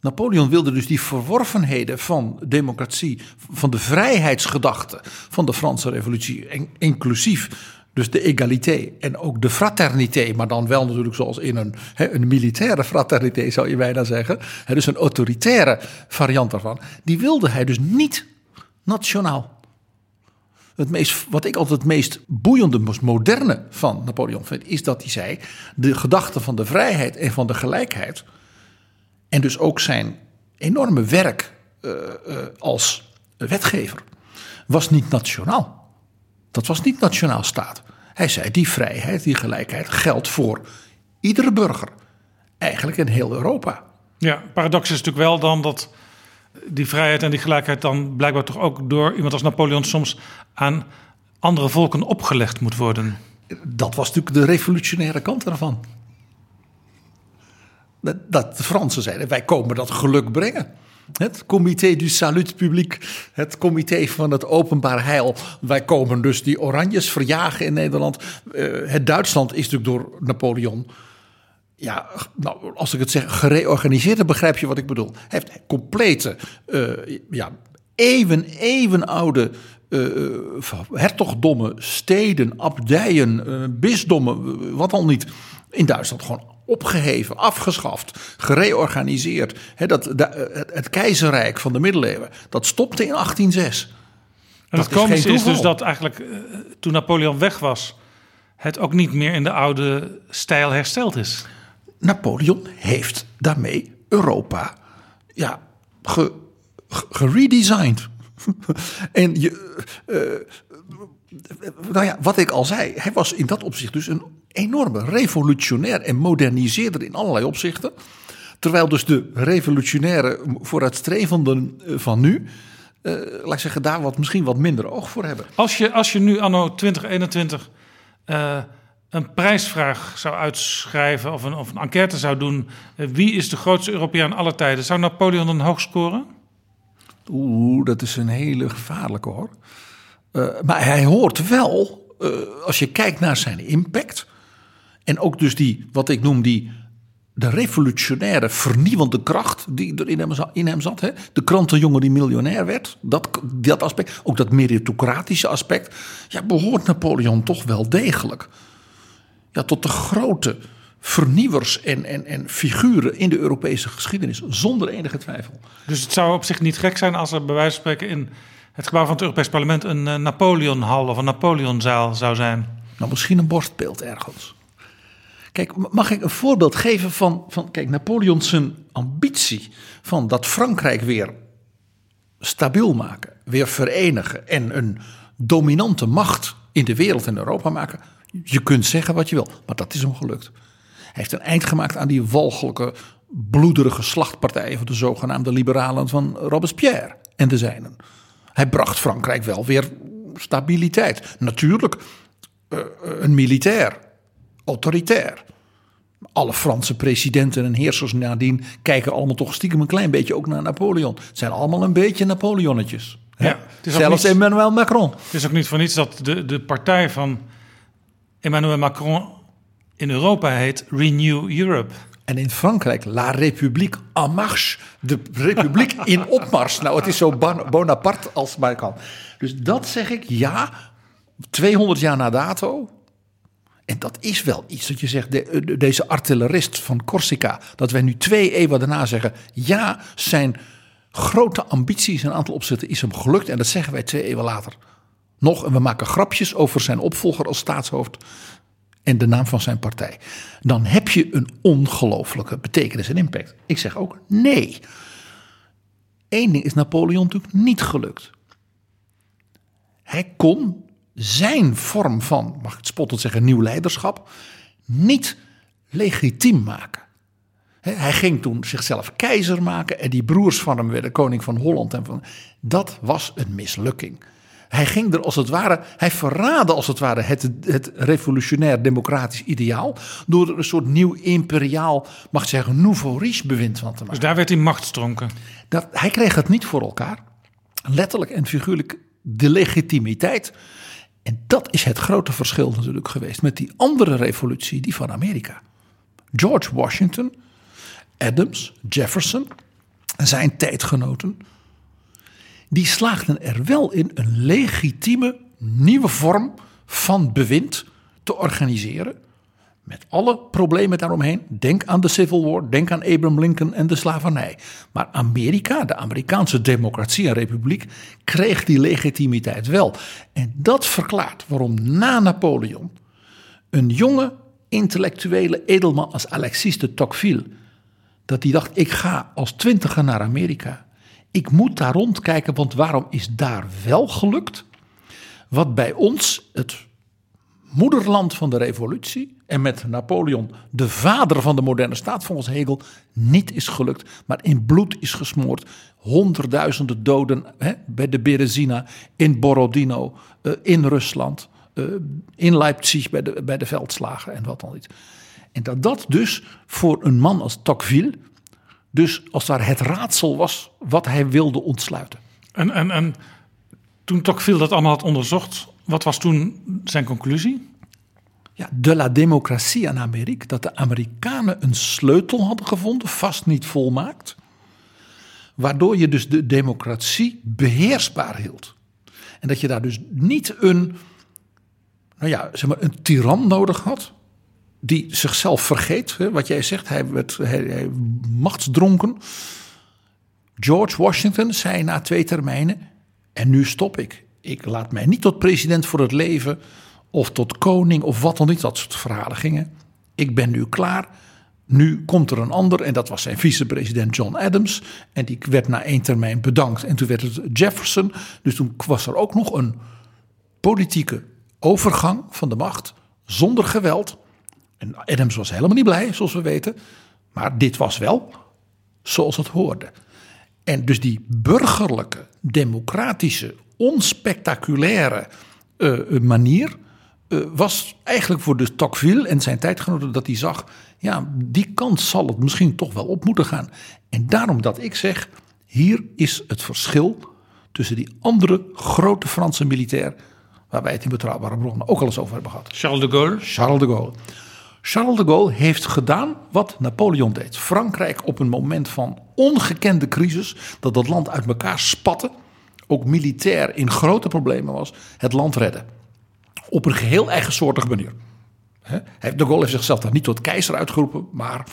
Napoleon wilde dus die verworvenheden van democratie, van de vrijheidsgedachte van de Franse revolutie, inclusief dus de egalité en ook de fraternité, maar dan wel natuurlijk zoals in een, een militaire fraternité zou je bijna zeggen. dus een autoritaire variant daarvan. Die wilde hij dus niet nationaal. Het meest, wat ik altijd het meest boeiende, moderne van Napoleon vind, is dat hij zei: de gedachte van de vrijheid en van de gelijkheid. En dus ook zijn enorme werk uh, uh, als wetgever was niet nationaal. Dat was niet nationaal staat. Hij zei die vrijheid, die gelijkheid geldt voor iedere burger. Eigenlijk in heel Europa. Ja, paradox is natuurlijk wel dan dat die vrijheid en die gelijkheid dan blijkbaar toch ook door iemand als Napoleon soms aan andere volken opgelegd moet worden. Dat was natuurlijk de revolutionaire kant ervan. Dat, de Fransen zeiden, wij komen dat geluk brengen. Het comité du salut public, het comité van het openbaar heil. Wij komen dus die oranjes verjagen in Nederland. Uh, het Duitsland is natuurlijk door Napoleon ja, nou, als ik het zeg, gereorganiseerd, dan begrijp je wat ik bedoel. Hij heeft complete, uh, ja, eeuwen, eeuwen oude uh, hertogdommen, steden, abdijen, uh, bisdommen, wat al niet, in Duitsland gewoon opgeheven, afgeschaft, gereorganiseerd. He, dat, het, het, keizerrijk van de middeleeuwen, dat stopte in 1806. En het komische is, is dus dat eigenlijk toen Napoleon weg was, het ook niet meer in de oude stijl hersteld is. Napoleon heeft daarmee Europa ja, geredesigned. en je, uh, nou ja, wat ik al zei, hij was in dat opzicht dus een enorme revolutionair en moderniseerder in allerlei opzichten. Terwijl dus de revolutionaire vooruitstrevenden eh, van nu, laat ik zeggen, daar wat, misschien wat minder oog voor hebben. Als je, als je nu anno 2021 uh, een prijsvraag zou uitschrijven of een, of een enquête zou doen. Eh, wie is de grootste Europeaan aller tijden? Zou Napoleon dan hoog scoren? Oeh, dat is een hele gevaarlijke hoor. Uh, maar hij hoort wel, uh, als je kijkt naar zijn impact. En ook dus die, wat ik noem die, de revolutionaire vernieuwende kracht die er in hem, in hem zat. Hè? De krantenjongen die miljonair werd. Dat, dat aspect, ook dat meritocratische aspect. Ja, behoort Napoleon toch wel degelijk ja, tot de grote vernieuwers en, en, en figuren in de Europese geschiedenis, zonder enige twijfel. Dus het zou op zich niet gek zijn als er bij wijze van spreken in het gebouw van het Europees Parlement een uh, Napoleonhal of een Napoleonzaal zou zijn? Nou, misschien een borstbeeld ergens. Kijk, mag ik een voorbeeld geven van, van kijk, Napoleon zijn ambitie van dat Frankrijk weer stabiel maken, weer verenigen en een dominante macht in de wereld en Europa maken, je kunt zeggen wat je wil, maar dat is hem gelukt. Hij heeft een eind gemaakt aan die walgelijke, bloederige slachtpartijen van de zogenaamde liberalen van Robespierre en de zijnen. Hij bracht Frankrijk wel weer stabiliteit. Natuurlijk uh, een militair, autoritair. Alle Franse presidenten en heersers nadien kijken allemaal toch stiekem een klein beetje ook naar Napoleon. Het zijn allemaal een beetje Napoleonnetjes. Ja, Zelfs niet, Emmanuel Macron. Het is ook niet voor niets dat de, de partij van Emmanuel Macron in Europa heet Renew Europe. En in Frankrijk, La République en marche. De republiek in opmars. Nou, het is zo Bonaparte als maar kan. Dus dat zeg ik, ja, 200 jaar na dato. En dat is wel iets dat je zegt, de, deze artillerist van Corsica, dat wij nu twee eeuwen daarna zeggen, ja, zijn grote ambities een aantal opzetten is hem gelukt. En dat zeggen wij twee eeuwen later nog. En we maken grapjes over zijn opvolger als staatshoofd en de naam van zijn partij. Dan heb je een ongelofelijke betekenis en impact. Ik zeg ook nee. Eén ding is Napoleon natuurlijk niet gelukt. Hij kon zijn vorm van, mag ik het spottend zeggen, nieuw leiderschap niet legitiem maken. Hij ging toen zichzelf keizer maken en die broers van hem werden koning van Holland. En van, dat was een mislukking. Hij ging er als het ware, hij verraadde als het ware het, het revolutionair democratisch ideaal. Door er een soort nieuw imperiaal, mag ik zeggen, nouveau riche bewind van te maken. Dus daar werd hij machtstronken. Dat, hij kreeg het niet voor elkaar. Letterlijk en figuurlijk de legitimiteit. En dat is het grote verschil natuurlijk geweest met die andere revolutie, die van Amerika. George Washington, Adams, Jefferson, zijn tijdgenoten die slaagden er wel in een legitieme nieuwe vorm van bewind te organiseren. Met alle problemen daaromheen. Denk aan de Civil War, denk aan Abraham Lincoln en de slavernij. Maar Amerika, de Amerikaanse democratie en republiek, kreeg die legitimiteit wel. En dat verklaart waarom na Napoleon een jonge intellectuele edelman als Alexis de Tocqueville, dat die dacht: ik ga als twintiger naar Amerika ik moet daar rondkijken, want waarom is daar wel gelukt? Wat bij ons, het moederland van de revolutie, en met Napoleon, de vader van de moderne staat volgens Hegel, niet is gelukt, maar in bloed is gesmoord. Honderdduizenden doden hè, bij de Berezina, in Borodino, uh, in Rusland, uh, in Leipzig bij de, bij de veldslagen en wat dan niet. En dat dat dus voor een man als Tocqueville, dus als daar het raadsel was wat hij wilde ontsluiten. En, en, en toen Tocqueville dat allemaal had onderzocht, wat was toen zijn conclusie? Ja, de la democratie aan Amerika, dat de Amerikanen een sleutel hadden gevonden, vast niet volmaakt, waardoor je dus de democratie beheersbaar hield. En dat je daar dus niet een, nou ja, zeg maar, een tiran nodig had, die zichzelf vergeet. Hè, wat jij zegt, hij werd machtsdronken. George Washington zei na twee termijnen: En nu stop ik. Ik laat mij niet tot president voor het leven. of tot koning of wat dan niet. Dat soort verhalen gingen. Ik ben nu klaar. Nu komt er een ander en dat was zijn vicepresident John Adams. En die werd na één termijn bedankt. En toen werd het Jefferson. Dus toen was er ook nog een politieke overgang van de macht zonder geweld. En Adams was helemaal niet blij, zoals we weten. Maar dit was wel zoals het hoorde. En dus die burgerlijke, democratische, onspectaculaire uh, manier uh, was eigenlijk voor de Tocqueville en zijn tijdgenoten dat hij zag, ja, die kant zal het misschien toch wel op moeten gaan. En daarom dat ik zeg, hier is het verschil tussen die andere grote Franse militair, waar wij het in betrouwbare bronnen ook al eens over hebben gehad. Charles de Gaulle. Charles de Gaulle. Charles de Gaulle heeft gedaan wat Napoleon deed. Frankrijk op een moment van ongekende crisis, dat dat land uit elkaar spatte, ook militair in grote problemen was, het land redden. Op een geheel eigensoortige manier. De Gaulle heeft zichzelf daar niet tot keizer uitgeroepen, maar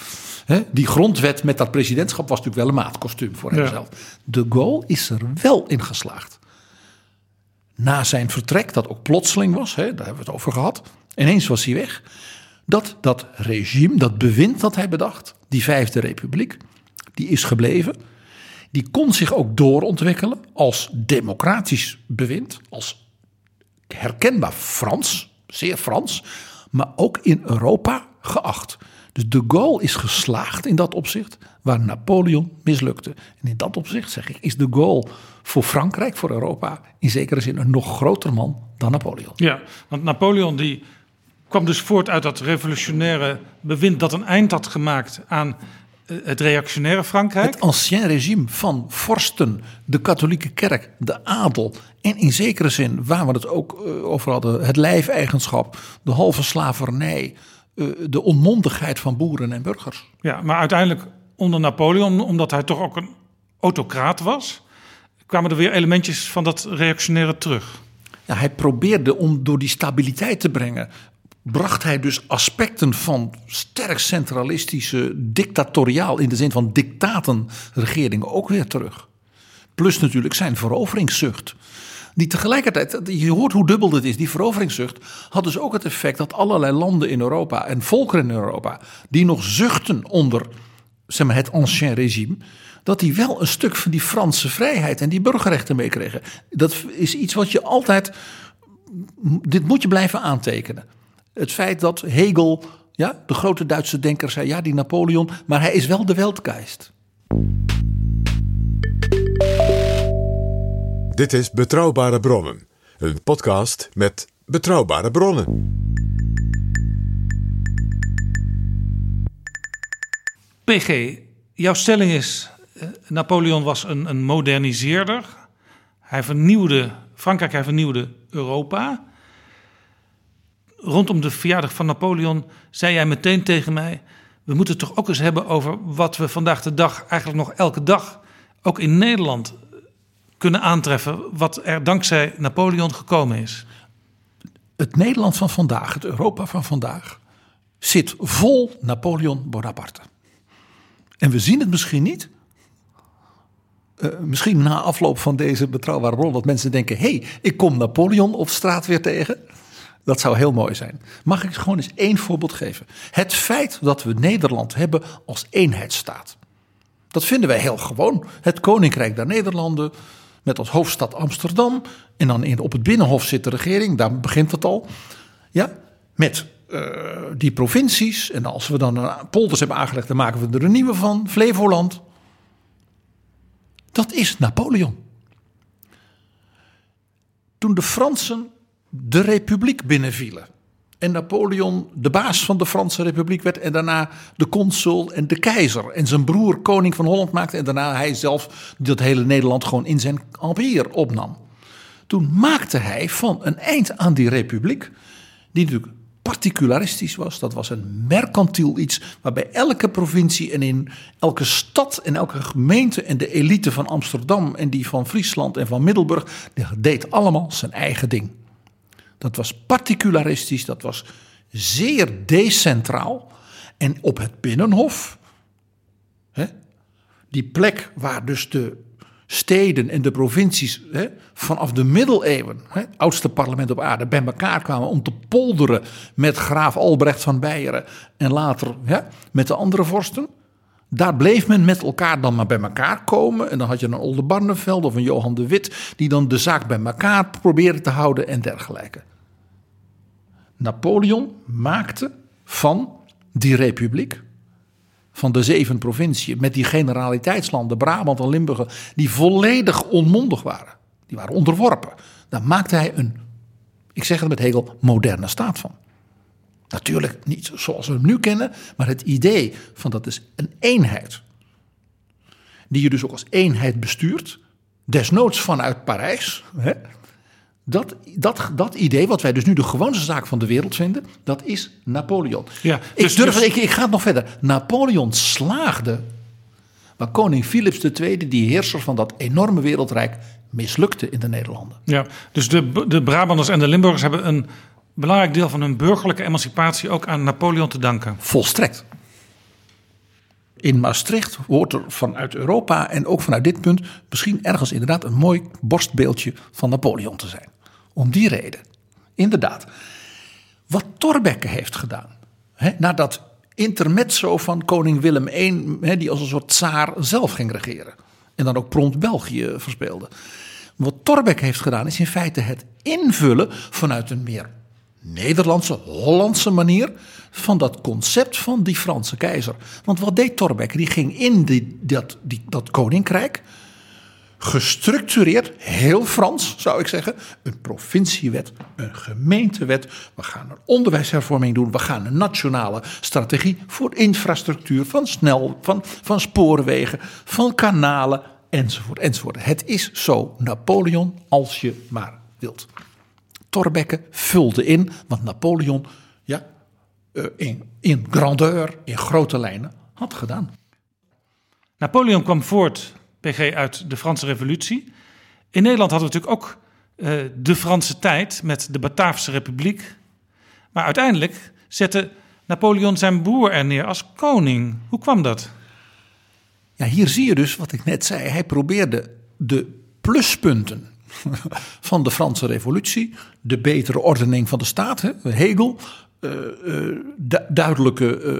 die grondwet met dat presidentschap was natuurlijk wel een maatkostuum voor hemzelf. De Gaulle is er wel in geslaagd. Na zijn vertrek, dat ook plotseling was, daar hebben we het over gehad, ineens was hij weg dat dat regime, dat bewind dat hij bedacht, die Vijfde Republiek, die is gebleven. Die kon zich ook doorontwikkelen als democratisch bewind, als herkenbaar Frans, zeer Frans, maar ook in Europa geacht. Dus de Gaulle is geslaagd in dat opzicht, waar Napoleon mislukte. En in dat opzicht, zeg ik, is de Gaulle voor Frankrijk, voor Europa, in zekere zin een nog groter man dan Napoleon. Ja, want Napoleon die kwam dus voort uit dat revolutionaire bewind dat een eind had gemaakt aan eh, het reactionaire Frankrijk. Het ancien regime van vorsten, de katholieke kerk, de adel. En in zekere zin, waar we het ook eh, over hadden, het lijfeigenschap, de halve slavernij, eh, de onmondigheid van boeren en burgers. Ja, maar uiteindelijk onder Napoleon, omdat hij toch ook een autocraat was, kwamen er weer elementjes van dat reactionaire terug. Ja, hij probeerde om door die stabiliteit te brengen bracht hij dus aspecten van sterk centralistische, dictatoriaal in de zin van dictatenregeringen ook weer terug. Plus natuurlijk zijn veroveringszucht. Die tegelijkertijd, je hoort hoe dubbel dit is, die veroveringszucht had dus ook het effect dat allerlei landen in Europa en volkeren in Europa, die nog zuchten onder zeg maar, het ancien regime, dat die wel een stuk van die Franse vrijheid en die burgerrechten meekregen. Dat is iets wat je altijd, dit moet je blijven aantekenen. Het feit dat Hegel, ja, de grote Duitse denker, zei: ja, die Napoleon, maar hij is wel de Weltgeist. Dit is Betrouwbare Bronnen, een podcast met betrouwbare bronnen. PG, jouw stelling is: eh, Napoleon was een, een moderniseerder. Hij vernieuwde Frankrijk, hij vernieuwde Europa rondom de verjaardag van Napoleon zei jij meteen tegen mij: we moeten het toch ook eens hebben over wat we vandaag de dag, eigenlijk nog elke dag, ook in Nederland kunnen aantreffen, wat er dankzij Napoleon gekomen is. Het Nederland van vandaag, het Europa van vandaag, zit vol Napoleon Bonaparte. En we zien het misschien niet. Uh, misschien na afloop van deze betrouwbare rol dat mensen denken: hé, hey, ik kom Napoleon op straat weer tegen. Dat zou heel mooi zijn. Mag ik gewoon eens één voorbeeld geven? Het feit dat we Nederland hebben als eenheidsstaat. Dat vinden wij heel gewoon. Het Koninkrijk der Nederlanden met als hoofdstad Amsterdam. En dan in, op het Binnenhof zit de regering, daar begint het al. Ja, met uh, die provincies. En als we dan een polders hebben aangelegd, dan maken we er een nieuwe van. Flevoland. Dat is Napoleon. Toen de Fransen de republiek binnenvielen. En Napoleon de baas van de Franse Republiek werd. En daarna de consul en de keizer. En zijn broer koning van Holland maakte. En daarna hij zelf dat hele Nederland gewoon in zijn empire opnam. Toen maakte hij van een eind aan die republiek. Die natuurlijk particularistisch was. Dat was een mercantiel iets waarbij elke provincie en in elke stad en elke gemeente en de elite van Amsterdam en die van Friesland en van Middelburg deed allemaal zijn eigen ding. Dat was particularistisch, dat was zeer decentraal. En op het Binnenhof, hè, die plek waar dus de steden en de provincies hè, vanaf de middeleeuwen, hè, oudste parlement op aarde, bij elkaar kwamen om te polderen met graaf Albrecht van Beieren en later hè, met de andere vorsten. Daar bleef men met elkaar dan maar bij elkaar komen. En dan had je een Oldenbarneveld of een Johan de Wit, die dan de zaak bij elkaar probeerde te houden en dergelijke. Napoleon maakte van die republiek, van de zeven provinciën, met die generaliteitslanden, Brabant en Limburg, die volledig onmondig waren. Die waren onderworpen. Daar maakte hij een, ik zeg het met Hegel, moderne staat van. Natuurlijk niet zoals we hem nu kennen, maar het idee van dat is een eenheid. Die je dus ook als eenheid bestuurt, desnoods vanuit Parijs. Hè, dat, dat, dat idee, wat wij dus nu de gewoonste zaak van de wereld vinden, dat is Napoleon. Ja, ik, dus- durf, dus- ik, ik ga het nog verder. Napoleon slaagde, waar koning Philips II, die heerser van dat enorme wereldrijk, mislukte in de Nederlanden. Ja, dus de, de Brabanders en de Limburgers hebben een belangrijk deel van hun burgerlijke emancipatie ook aan Napoleon te danken. Volstrekt. In Maastricht wordt er vanuit Europa en ook vanuit dit punt misschien ergens inderdaad een mooi borstbeeldje van Napoleon te zijn. Om die reden. Inderdaad. Wat Thorbecke heeft gedaan. Hè, na dat intermezzo van koning Willem I, hè, die als een soort tsaar zelf ging regeren. En dan ook prompt België verspeelde. Wat Thorbecke heeft gedaan is in feite het invullen vanuit een meer Nederlandse, Hollandse manier van dat concept van die Franse keizer. Want wat deed Thorbecke? Die ging in dat, die, dat koninkrijk gestructureerd, heel Frans zou ik zeggen, een provinciewet, een gemeentewet. We gaan een onderwijshervorming doen, we gaan een nationale strategie voor infrastructuur, van snel, van, van spoorwegen, van kanalen, enzovoort, enzovoort. Het is zo Napoleon als je maar wilt. Thorbecke vulde in wat Napoleon ja, eh, in, in grandeur, in grote lijnen had gedaan. Napoleon kwam voort, PG, uit de Franse Revolutie. In Nederland hadden we natuurlijk ook eh, de Franse tijd met de Bataafse Republiek. Maar uiteindelijk zette Napoleon zijn broer er neer als koning. Hoe kwam dat? Ja, hier zie je dus wat ik net zei. Hij probeerde de pluspunten van de Franse Revolutie, de betere ordening van de staat, Hegel, duidelijke eh,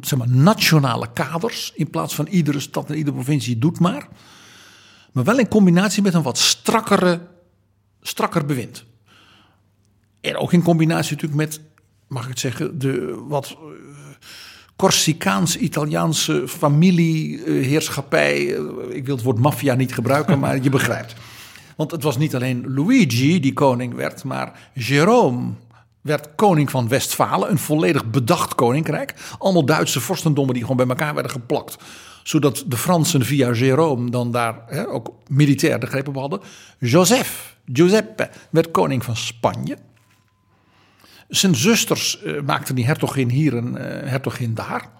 zeg maar, nationale kaders in plaats van iedere stad en iedere provincie doet maar. Maar wel in combinatie met een wat strakkere, strakker bewind. En ook in combinatie natuurlijk met, mag ik het zeggen, de wat eh, Corsicaans-Italiaanse familieheerschappij. Eh, Ik wil het woord maffia niet gebruiken, maar je begrijpt. Want het was niet alleen Luigi die koning werd, maar Jérôme werd koning van Westfalen. Een volledig bedacht koninkrijk. Allemaal Duitse vorstendommen die gewoon bij elkaar werden geplakt. Zodat de Fransen via Jérôme dan daar hè, ook militair de greep op hadden. Joseph, Giuseppe, werd koning van Spanje. Zijn zusters eh, maakten die hertogin hier en eh, hertogin daar.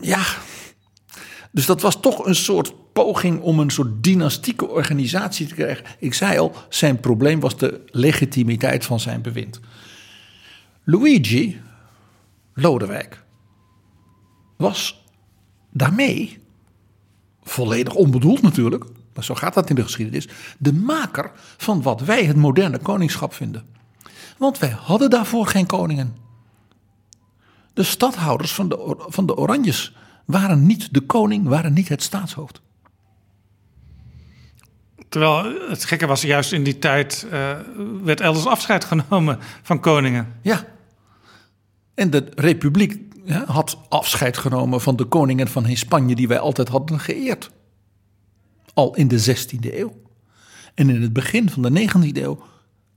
Ja, dus dat was toch een soort om een soort dynastieke organisatie te krijgen. Ik zei al, zijn probleem was de legitimiteit van zijn bewind. Luigi, Lodewijk, was daarmee, volledig onbedoeld natuurlijk, maar zo gaat dat in de geschiedenis, de maker van wat wij het moderne koningschap vinden. Want wij hadden daarvoor geen koningen. De stadhouders van de, van de Oranjes waren niet de koning, waren niet het staatshoofd. Terwijl het gekke was, juist in die tijd eh, werd elders afscheid genomen van koningen. Ja. En de republiek had afscheid genomen van de koningen van Spanje die wij altijd hadden geëerd. Al in de 16e eeuw. En in het begin van de 19e eeuw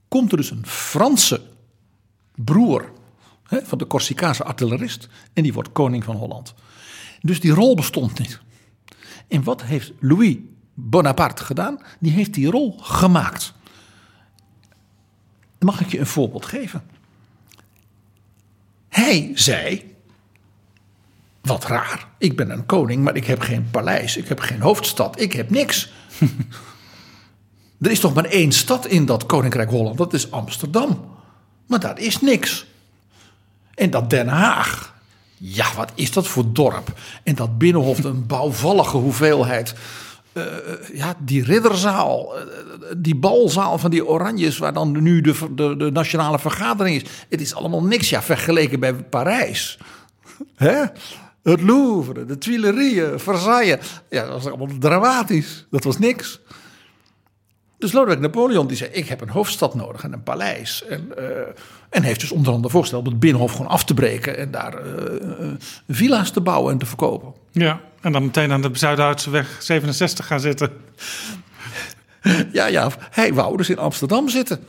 komt er dus een Franse broer hè, van de Corsicaanse artillerist. En die wordt koning van Holland. Dus die rol bestond niet. En wat heeft Louis Bonaparte gedaan? Die heeft die rol gemaakt. Mag ik je een voorbeeld geven? Hij zei: Wat raar, ik ben een koning, maar ik heb geen paleis, ik heb geen hoofdstad, ik heb niks. er is toch maar één stad in dat Koninkrijk Holland, dat is Amsterdam. Maar daar is niks. En dat Den Haag, ja, wat is dat voor dorp? En dat Binnenhof, een bouwvallige hoeveelheid. Uh, ja, die ridderzaal, uh, die balzaal van die Oranjes, waar dan nu de, de, de, nationale vergadering is. Het is allemaal niks, ja, vergeleken bij Parijs. Hè? Het Louvre, de Tuileries, Versailles. Ja, dat was allemaal dramatisch. Dat was niks. Dus Lodewijk Napoleon die zei: Ik heb een hoofdstad nodig en een paleis. En, uh, en heeft dus onder andere voorgesteld om het binnenhof gewoon af te breken en daar villa's te bouwen en te verkopen. Ja, en dan meteen aan de Zuidhoutse weg 67 gaan zitten. ja, ja, hij wou dus in Amsterdam zitten.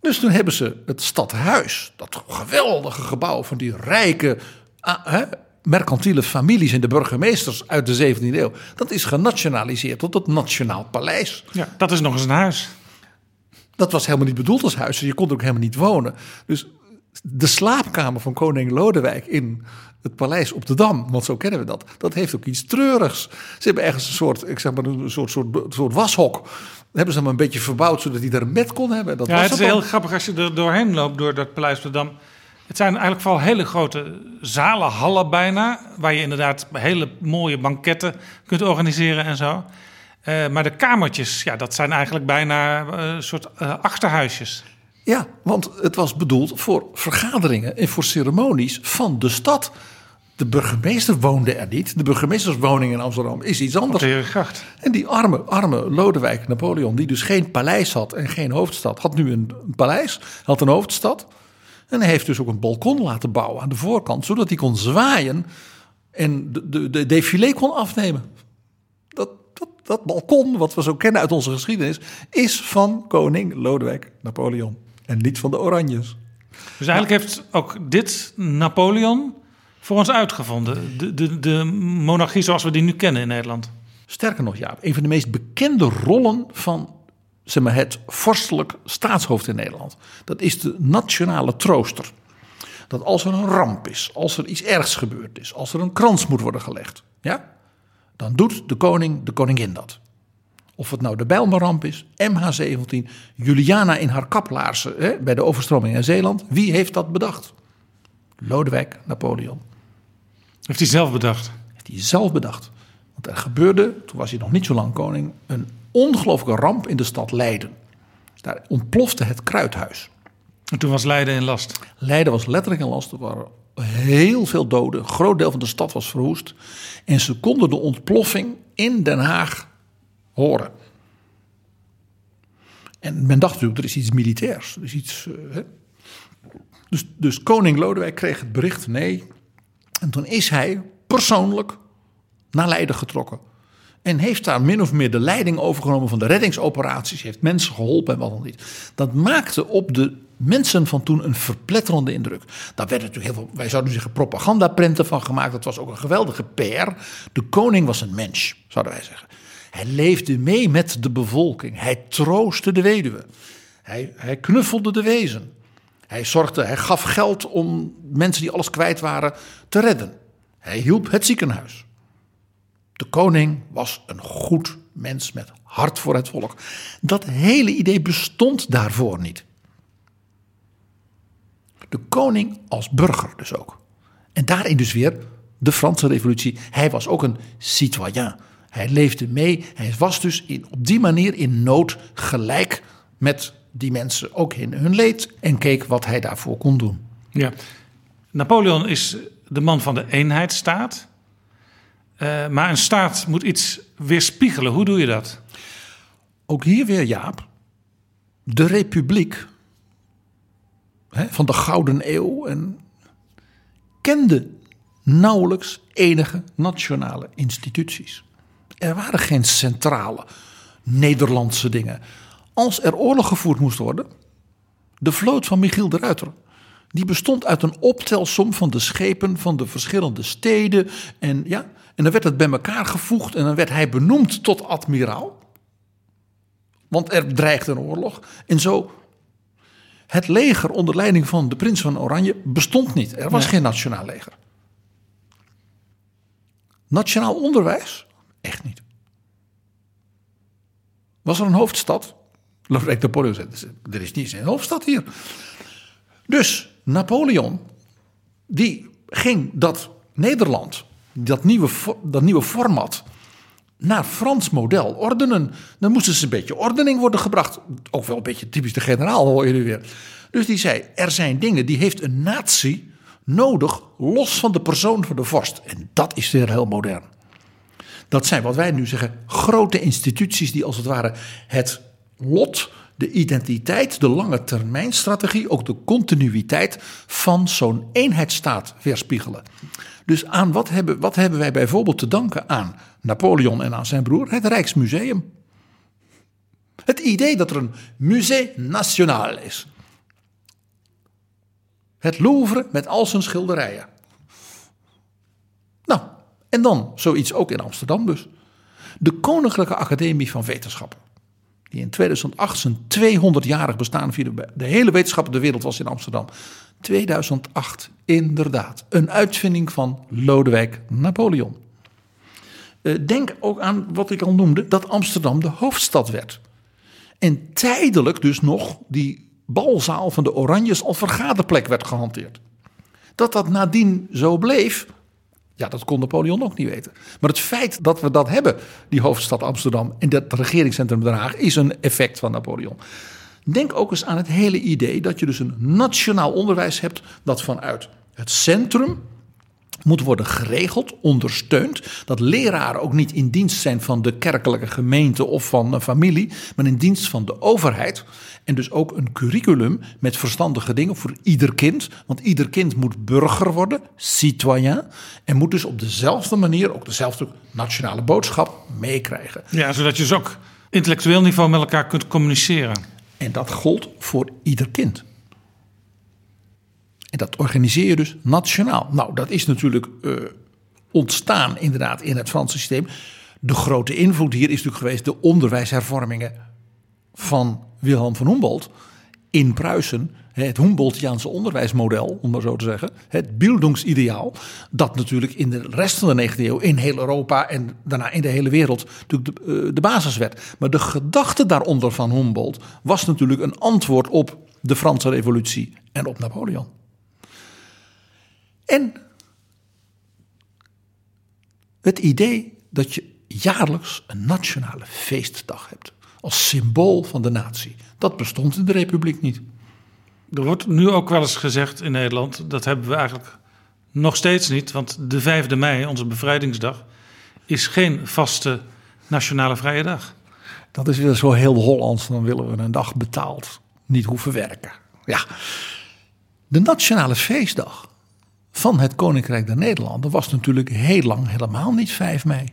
Dus toen hebben ze het stadhuis, dat geweldige gebouw van die rijke uh, mercantiele families en de burgemeesters uit de 17e eeuw. Dat is genationaliseerd tot het Nationaal Paleis. Ja, dat is nog eens een huis. Dat was helemaal niet bedoeld als huis. Je kon er ook helemaal niet wonen. Dus de slaapkamer van koning Lodewijk in het paleis op de Dam, want zo kennen we dat, dat heeft ook iets treurigs. Ze hebben ergens een soort, ik zeg maar, een soort, soort, soort washok. Hebben ze hem een beetje verbouwd zodat hij daar een bed kon hebben. Dat ja, was het is heel grappig als je er doorheen loopt door dat paleis op de Dam. Het zijn eigenlijk vooral hele grote zalen, hallen bijna, waar je inderdaad hele mooie banketten kunt organiseren en zo. Uh, maar de kamertjes, ja, dat zijn eigenlijk bijna uh, een soort uh, achterhuisjes. Ja, want het was bedoeld voor vergaderingen en voor ceremonies van de stad. De burgemeester woonde er niet. De burgemeesterswoning in Amsterdam is iets anders. Herengracht. En die arme, arme Lodewijk Napoleon, die dus geen paleis had en geen hoofdstad, had nu een, een paleis, had een hoofdstad. En hij heeft dus ook een balkon laten bouwen aan de voorkant, zodat hij kon zwaaien en de, de, de défilé kon afnemen. Dat, dat, dat balkon, wat we zo kennen uit onze geschiedenis, is van koning Lodewijk Napoleon en niet van de Oranjes. Dus eigenlijk heeft ook dit Napoleon voor ons uitgevonden, de, de, de monarchie zoals we die nu kennen in Nederland. Sterker nog, ja, een van de meest bekende rollen van zeg maar, het vorstelijk staatshoofd in Nederland. Dat is de nationale trooster. Dat als er een ramp is, als er iets ergs gebeurd is, als er een krans moet worden gelegd, ja, dan doet de koning, de koningin dat. Of het nou de Bijlmerramp is, MH17, Juliana in haar kaplaarzen hè, bij de overstroming in Zeeland. Wie heeft dat bedacht? Lodewijk Napoleon. Heeft hij zelf bedacht? Heeft hij zelf bedacht. Want er gebeurde, toen was hij nog niet zo lang koning, een ongelooflijke ramp in de stad Leiden. Dus daar ontplofte het kruidhuis. En toen was Leiden in last? Leiden was letterlijk in last. Er waren heel veel doden. Een groot deel van de stad was verwoest. En ze konden de ontploffing in Den Haag horen. En men dacht natuurlijk, er is iets militairs. Er is iets, uh, hè? Dus, dus koning Lodewijk kreeg het bericht, nee. En toen is hij persoonlijk naar Leiden getrokken. En heeft daar min of meer de leiding overgenomen van de reddingsoperaties. Heeft mensen geholpen en wat dan niet. Dat maakte op de mensen van toen een verpletterende indruk. Daar werden natuurlijk heel veel, wij zouden zeggen, propagandaprenten van gemaakt. Dat was ook een geweldige PR. De koning was een mens, zouden wij zeggen. Hij leefde mee met de bevolking. Hij troostte de weduwe. Hij, hij knuffelde de wezen. Hij zorgde, hij gaf geld om mensen die alles kwijt waren te redden. Hij hielp het ziekenhuis. De koning was een goed mens met hart voor het volk. Dat hele idee bestond daarvoor niet. De koning als burger dus ook. En daarin dus weer de Franse revolutie. Hij was ook een citoyen. Hij leefde mee. Hij was dus in, op die manier in nood gelijk met die mensen, ook in hun leed. En keek wat hij daarvoor kon doen. Ja. Napoleon is de man van de eenheidsstaat. Uh, maar een staat moet iets weerspiegelen. Hoe doe je dat? Ook hier weer, Jaap. De republiek hè, van de Gouden Eeuw en, kende nauwelijks enige nationale instituties. Er waren geen centrale Nederlandse dingen. Als er oorlog gevoerd moest worden, De vloot van Michiel de Ruiter. Die bestond uit een optelsom van de schepen van de verschillende steden. En, ja, en dan werd het bij elkaar gevoegd en dan werd hij benoemd tot admiraal. Want er dreigde een oorlog. En zo, het leger onder leiding van de prins van Oranje bestond niet. Er was geen nationaal leger. Nationaal onderwijs? Echt niet. Was er een hoofdstad? Lodewijk Napoleon zei, er is niet een hoofdstad hier. Dus Napoleon, die ging dat Nederland, dat nieuwe, dat nieuwe format, naar Frans model ordenen. Dan moesten ze een beetje ordening worden gebracht. Ook wel een beetje typisch de generaal, hoor je nu weer. Dus die zei, er zijn dingen die heeft een natie nodig, los van de persoon van de vorst. En dat is weer heel modern. Dat zijn wat wij nu zeggen grote instituties die als het ware het lot, de identiteit, de lange termijnstrategie, ook de continuïteit van zo'n eenheidsstaat weerspiegelen. Dus aan wat hebben, wat hebben wij bijvoorbeeld te danken aan Napoleon en aan zijn broer? Het Rijksmuseum. Het idee dat er een Musée National is. Het Louvre met al zijn schilderijen. Nou, en dan zoiets ook in Amsterdam dus. De Koninklijke Academie van Wetenschappen. Die in 2008 zijn 200-jarig bestaan vierde. De hele wetenschap de wereld was in Amsterdam. 2008, inderdaad. Een uitvinding van Lodewijk Napoleon. Eh, denk ook aan wat ik al noemde, dat Amsterdam de hoofdstad werd. En tijdelijk dus nog die balzaal van de Oranjes als vergaderplek werd gehanteerd. Dat dat nadien zo bleef, ja, dat kon Napoleon ook niet weten. Maar het feit dat we dat hebben, die hoofdstad Amsterdam en dat regeringscentrum Den Haag, is een effect van Napoleon. Denk ook eens aan het hele idee dat je dus een nationaal onderwijs hebt dat vanuit het centrum moet worden geregeld, ondersteund. Dat leraren ook niet in dienst zijn van de kerkelijke gemeente of van een familie, maar in dienst van de overheid. En dus ook een curriculum met verstandige dingen voor ieder kind. Want ieder kind moet burger worden, citoyen. En moet dus op dezelfde manier ook dezelfde nationale boodschap meekrijgen. Ja, zodat je dus ook intellectueel niveau met elkaar kunt communiceren. En dat gold voor ieder kind. En dat organiseer je dus nationaal. Nou, dat is natuurlijk uh, ontstaan inderdaad in het Franse systeem. De grote invloed hier is natuurlijk geweest de onderwijshervormingen van Wilhelm van Humboldt in Pruisen. Het Humboldtiaanse onderwijsmodel, om maar zo te zeggen. Het Bildungsideaal. Dat natuurlijk in de rest van de 19e eeuw in heel Europa en daarna in de hele wereld natuurlijk de, uh, de basis werd. Maar de gedachte daaronder van Humboldt was natuurlijk een antwoord op de Franse Revolutie en op Napoleon. En het idee dat je jaarlijks een nationale feestdag hebt. Als symbool van de natie. Dat bestond in de Republiek niet. Er wordt nu ook wel eens gezegd in Nederland, dat hebben we eigenlijk nog steeds niet. Want de 5e mei, onze bevrijdingsdag, is geen vaste nationale vrije dag. Dat is weer zo heel Hollands. Dan willen we een dag betaald niet hoeven werken. Ja. De nationale feestdag van het Koninkrijk der Nederlanden was natuurlijk heel lang helemaal niet 5 mei.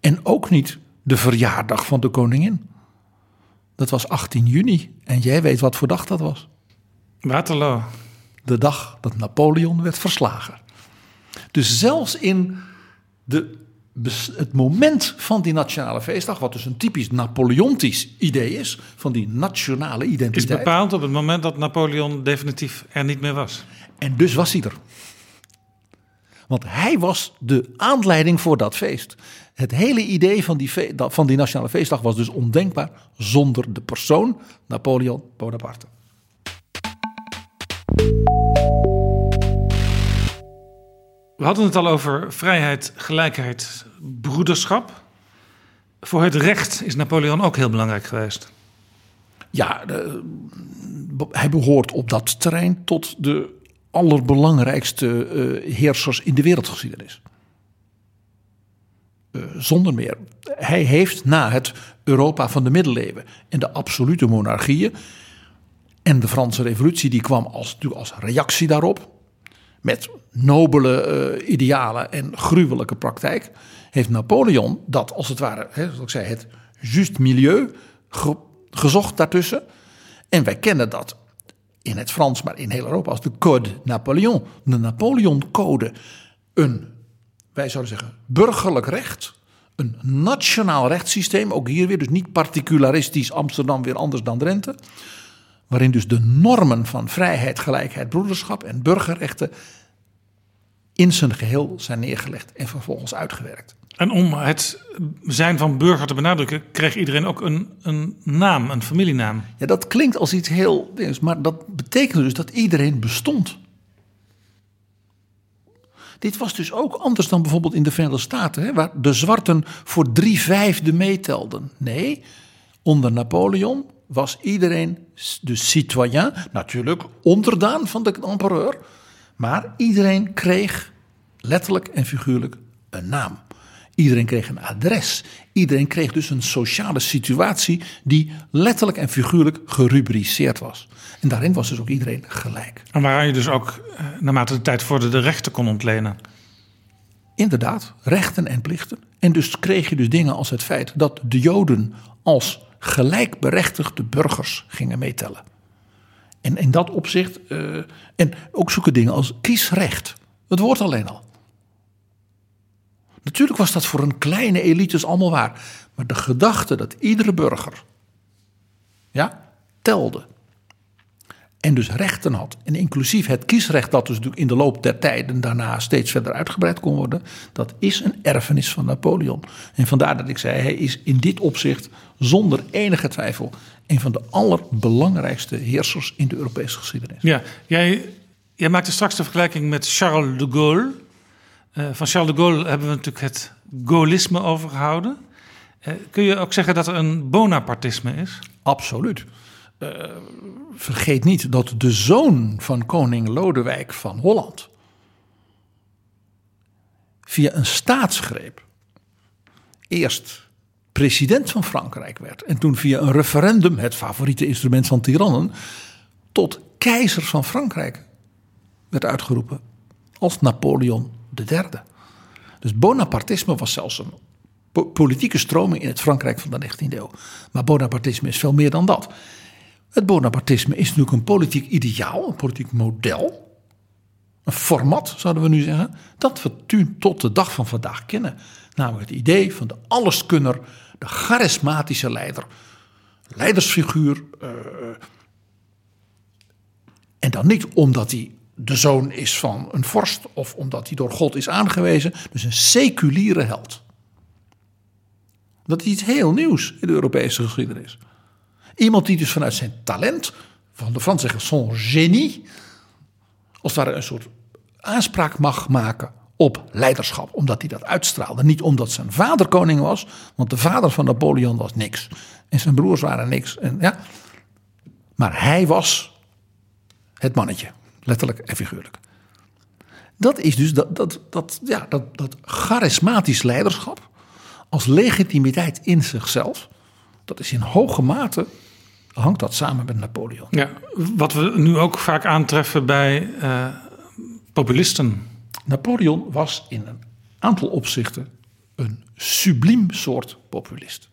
En ook niet de verjaardag van de koningin. Dat was 18 juni. En jij weet wat voor dag dat was. Waterloo. De dag dat Napoleon werd verslagen. Dus zelfs in de, het moment van die nationale feestdag, wat dus een typisch Napoleontisch idee is, van die nationale identiteit. Is bepaald op het moment dat Napoleon definitief er niet meer was. En dus was hij er. Want hij was de aanleiding voor dat feest. Het hele idee van die, van die nationale feestdag was dus ondenkbaar zonder de persoon Napoleon Bonaparte. We hadden het al over vrijheid, gelijkheid, broederschap. Voor het recht is Napoleon ook heel belangrijk geweest. Ja, de, hij behoort op dat terrein tot de allerbelangrijkste uh, heersers in de wereldgeschiedenis. Uh, zonder meer. Hij heeft na het Europa van de middeleeuwen en de absolute monarchieën en de Franse revolutie, die kwam als, als reactie daarop, met nobele uh, idealen en gruwelijke praktijk, heeft Napoleon dat als het ware, hè, zoals ik zei, het just milieu ge gezocht daartussen. En wij kennen dat in het Frans, maar in heel Europa als de Code Napoleon, de Napoleon-code. Een, wij zouden zeggen, burgerlijk recht, een nationaal rechtssysteem, ook hier weer, dus niet particularistisch Amsterdam weer anders dan Drenthe, waarin dus de normen van vrijheid, gelijkheid, broederschap en burgerrechten in zijn geheel zijn neergelegd en vervolgens uitgewerkt. En om het zijn van burger te benadrukken, kreeg iedereen ook een, een naam, een familienaam. Ja, dat klinkt als iets heel. Maar dat betekende dus dat iedereen bestond. Dit was dus ook anders dan bijvoorbeeld in de Verenigde Staten, hè, waar de zwarten voor drie vijfde meetelden. Nee, onder Napoleon was iedereen de citoyen, natuurlijk onderdaan van de empereur, maar iedereen kreeg letterlijk en figuurlijk een naam. Iedereen kreeg een adres. Iedereen kreeg dus een sociale situatie die letterlijk en figuurlijk gerubriceerd was. En daarin was dus ook iedereen gelijk. En waaraan je dus ook eh, naarmate de tijd vorderde de rechten kon ontlenen. Inderdaad, rechten en plichten. En dus kreeg je dus dingen als het feit dat de Joden als gelijkberechtigde burgers gingen meetellen. En in dat opzicht, uh, en ook zulke dingen als kiesrecht. Het woord alleen al. Natuurlijk was dat voor een kleine elite allemaal waar. Maar de gedachte dat iedere burger ja, telde. En dus rechten had. En inclusief het kiesrecht dat dus in de loop der tijden daarna steeds verder uitgebreid kon worden. Dat is een erfenis van Napoleon. En vandaar dat ik zei, hij is in dit opzicht zonder enige twijfel een van de allerbelangrijkste heersers in de Europese geschiedenis. Ja, jij, jij maakte straks de vergelijking met Charles de Gaulle. Uh, van Charles de Gaulle hebben we natuurlijk het gaullisme overgehouden. Uh, kun je ook zeggen dat er een bonapartisme is? Absoluut. Uh, vergeet niet dat de zoon van koning Lodewijk van Holland via een staatsgreep eerst president van Frankrijk werd en toen via een referendum, het favoriete instrument van tirannen, tot keizer van Frankrijk werd uitgeroepen als Napoleon de derde. Dus Bonapartisme was zelfs een politieke stroming in het Frankrijk van de 19e eeuw. Maar Bonapartisme is veel meer dan dat. Het Bonapartisme is natuurlijk een politiek ideaal, een politiek model. Een format, zouden we nu zeggen, dat we tot de dag van vandaag kennen. Namelijk het idee van de alleskunner, de charismatische leider, leidersfiguur. Uh, en dan niet omdat hij de zoon is van een vorst of omdat hij door God is aangewezen. Dus een seculiere held. Dat is iets heel nieuws in de Europese geschiedenis. Iemand die dus vanuit zijn talent, van de Fransen zeggen son genie, als ware een soort aanspraak mag maken op leiderschap, omdat hij dat uitstraalde. Niet omdat zijn vader koning was, want de vader van Napoleon was niks. En zijn broers waren niks. En, ja. Maar hij was het mannetje. Letterlijk en figuurlijk. Dat is dus dat, dat, dat, ja, dat, dat charismatisch leiderschap als legitimiteit in zichzelf. Dat is in hoge mate, hangt dat samen met Napoleon. Ja, wat we nu ook vaak aantreffen bij uh, populisten. Napoleon was in een aantal opzichten een subliem soort populist.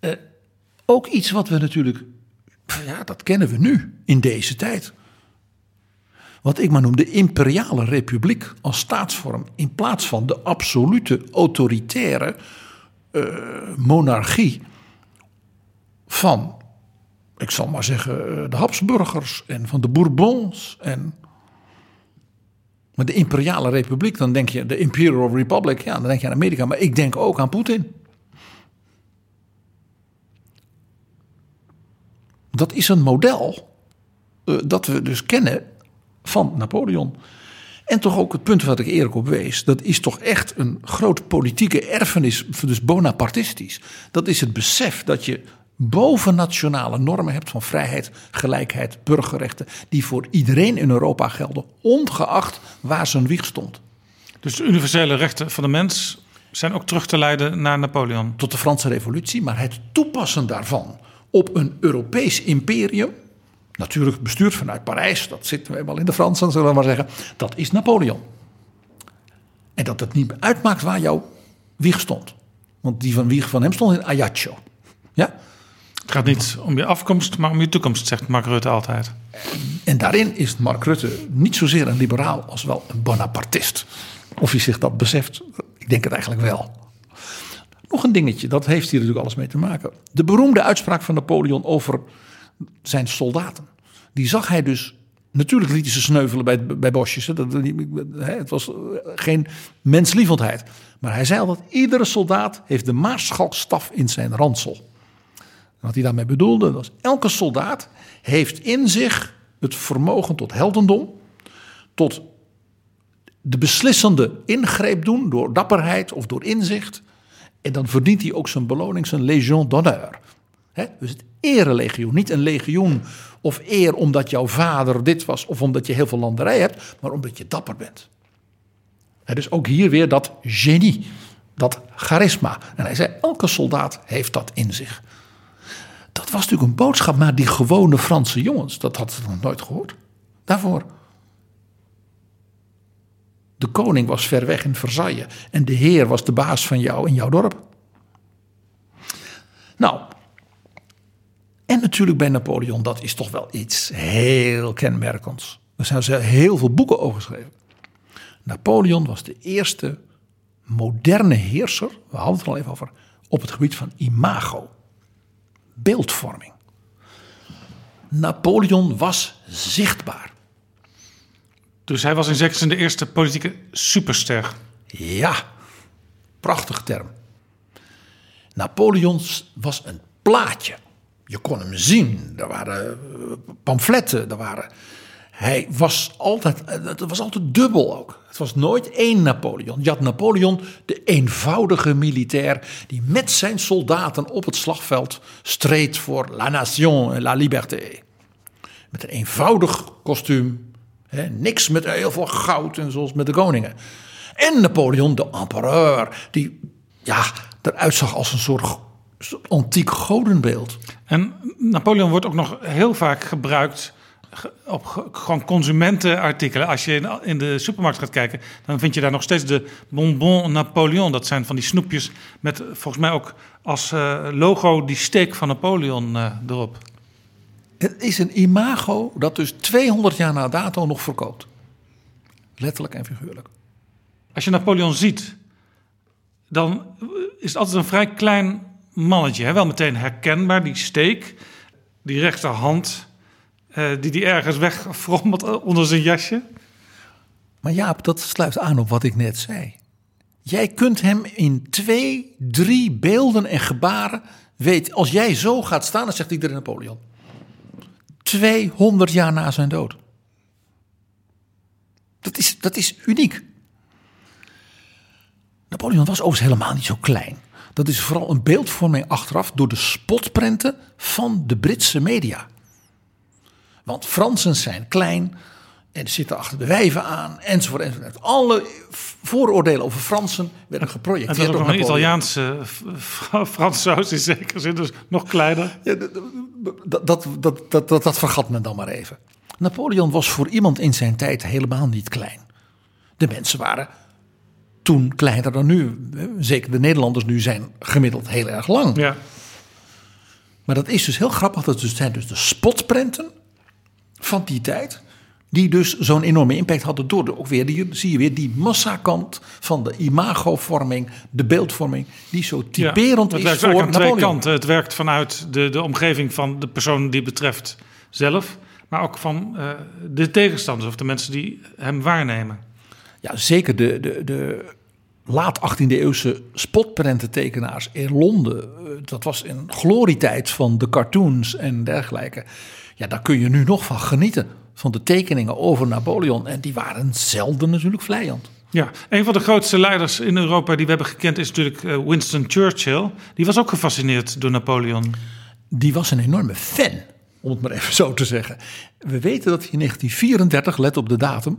Uh, ook iets wat we natuurlijk ja, dat kennen we nu, in deze tijd. Wat ik maar noem de imperiale republiek als staatsvorm. In plaats van de absolute autoritaire uh, monarchie van, ik zal maar zeggen, eh, de Habsburgers en van de Bourbons. En, maar de imperiale republiek, dan denk je, de Imperial Republic, ja, dan denk je aan Amerika. Maar ik denk ook aan Poetin. Dat is een model uh, dat we dus kennen van Napoleon. En toch ook het punt wat ik eerlijk op wees. Dat is toch echt een groot politieke erfenis, dus bonapartistisch. Dat is het besef dat je bovennationale normen hebt van vrijheid, gelijkheid, burgerrechten. Die voor iedereen in Europa gelden, ongeacht waar zijn wieg stond. Dus de universele rechten van de mens zijn ook terug te leiden naar Napoleon. Tot de Franse Revolutie, maar het toepassen daarvan op een Europees imperium. Natuurlijk bestuurd vanuit Parijs, dat zit eenmaal in de Fransen, zullen we maar zeggen. Dat is Napoleon. En dat het niet uitmaakt waar jouw wieg stond. Want die van wieg van hem stond in Ajaccio. Ja? Het gaat niet om je afkomst, maar om je toekomst, zegt Mark Rutte altijd. En daarin is Mark Rutte niet zozeer een liberaal als wel een Bonapartist. Of hij zich dat beseft, ik denk het eigenlijk wel. Nog een dingetje, dat heeft hier natuurlijk alles mee te maken. De beroemde uitspraak van Napoleon over zijn soldaten. Die zag hij dus. Natuurlijk liet hij ze sneuvelen bij, bij bosjes. Dat, het was geen menslievendheid. Maar hij zei al dat iedere soldaat heeft de maarschalkstaf in zijn ransel. Wat hij daarmee bedoelde was, elke soldaat heeft in zich het vermogen tot heldendom, tot de beslissende ingreep doen door dapperheid of door inzicht. En dan verdient hij ook zijn beloning, zijn Légion d'honneur. dus het erelegioen, niet een legioen of eer omdat jouw vader dit was of omdat je heel veel landerij hebt, maar omdat je dapper bent. dus ook hier weer dat genie, dat charisma. En hij zei, elke soldaat heeft dat in zich. Dat was natuurlijk een boodschap naar die gewone Franse jongens. Dat had ze nog nooit gehoord. Daarvoor. De koning was ver weg in Versailles. En de heer was de baas van jou in jouw dorp. Nou. En natuurlijk bij Napoleon, dat is toch wel iets heel kenmerkends. Er zijn heel veel boeken over geschreven. Napoleon was de eerste moderne heerser, we hadden het er al even over, op het gebied van imago beeldvorming. Napoleon was zichtbaar. Dus hij was in zekere zin de eerste politieke superster. Ja, prachtige term. Napoleon was een plaatje. Je kon hem zien. Er waren eh, pamfletten, er waren hij was altijd, het was altijd dubbel ook. Het was nooit één Napoleon. Je had Napoleon, de eenvoudige militair, die met zijn soldaten op het slagveld streed voor la nation en la liberté. Met een eenvoudig kostuum, niks met heel veel goud en zoals met de koningen. En Napoleon, de empereur, die ja, eruit zag als een soort antiek godenbeeld. En Napoleon wordt ook nog heel vaak gebruikt op gewoon consumentenartikelen. Als je in de supermarkt gaat kijken, dan vind je daar nog steeds de bonbon Napoleon. Dat zijn van die snoepjes met volgens mij ook als eh, logo die steek van Napoleon uh, erop. Het is een imago dat dus 200 jaar na dato nog verkoopt. Letterlijk en figuurlijk. Als je Napoleon ziet, dan is het altijd een vrij klein mannetje. Hè? Wel meteen herkenbaar, die steek, die rechterhand uh, die die ergens wegfrommelt onder zijn jasje. Maar Jaap, dat sluit aan op wat ik net zei. Jij kunt hem in twee, drie beelden en gebaren weet. Als jij zo gaat staan, dan zegt iedereen Napoleon. 200 jaar na zijn dood. Dat is, dat is uniek. Napoleon was overigens helemaal niet zo klein. Dat is vooral een beeldvorming achteraf door de spotprenten van de Britse media. Want Fransen zijn klein en zitten achter de wijven aan, enzovoort. enzovoort. Alle vooroordelen over Fransen werden geprojecteerd. En dat is ook een Italiaanse Frans saus in zekere zin, dus nog kleiner. Ja, dat, dat, dat, dat, dat, dat vergat men dan maar even. Napoleon was voor iemand in zijn tijd helemaal niet klein. De mensen waren toen kleiner dan nu. Zeker de Nederlanders nu zijn gemiddeld heel erg lang. Ja. Maar dat is dus heel grappig. Dat zijn dus de spotprenten van die tijd. Die dus zo'n enorme impact hadden door de, ook weer, die, zie je weer, die massakant van de imagovorming, de beeldvorming, die zo typerend ja, is werkt voor aan twee kanten. Het werkt vanuit de, de omgeving van de persoon die betreft zelf, maar ook van uh, de tegenstanders of de mensen die hem waarnemen. Ja, zeker de, de, de laat 18e eeuwse spotprententekenaars in Londen. Eh, dat was een glorietijd van de cartoons en dergelijke. Ja, daar kun je nu nog van genieten. Van de tekeningen over Napoleon. En die waren zelden natuurlijk vlijend. Ja, een van de grootste leiders in Europa die we hebben gekend is natuurlijk eh, Winston Churchill. Die was ook gefascineerd door Napoleon. Die was een enorme fan, om het maar even zo te zeggen. We weten dat hij in 1934, let op de datum,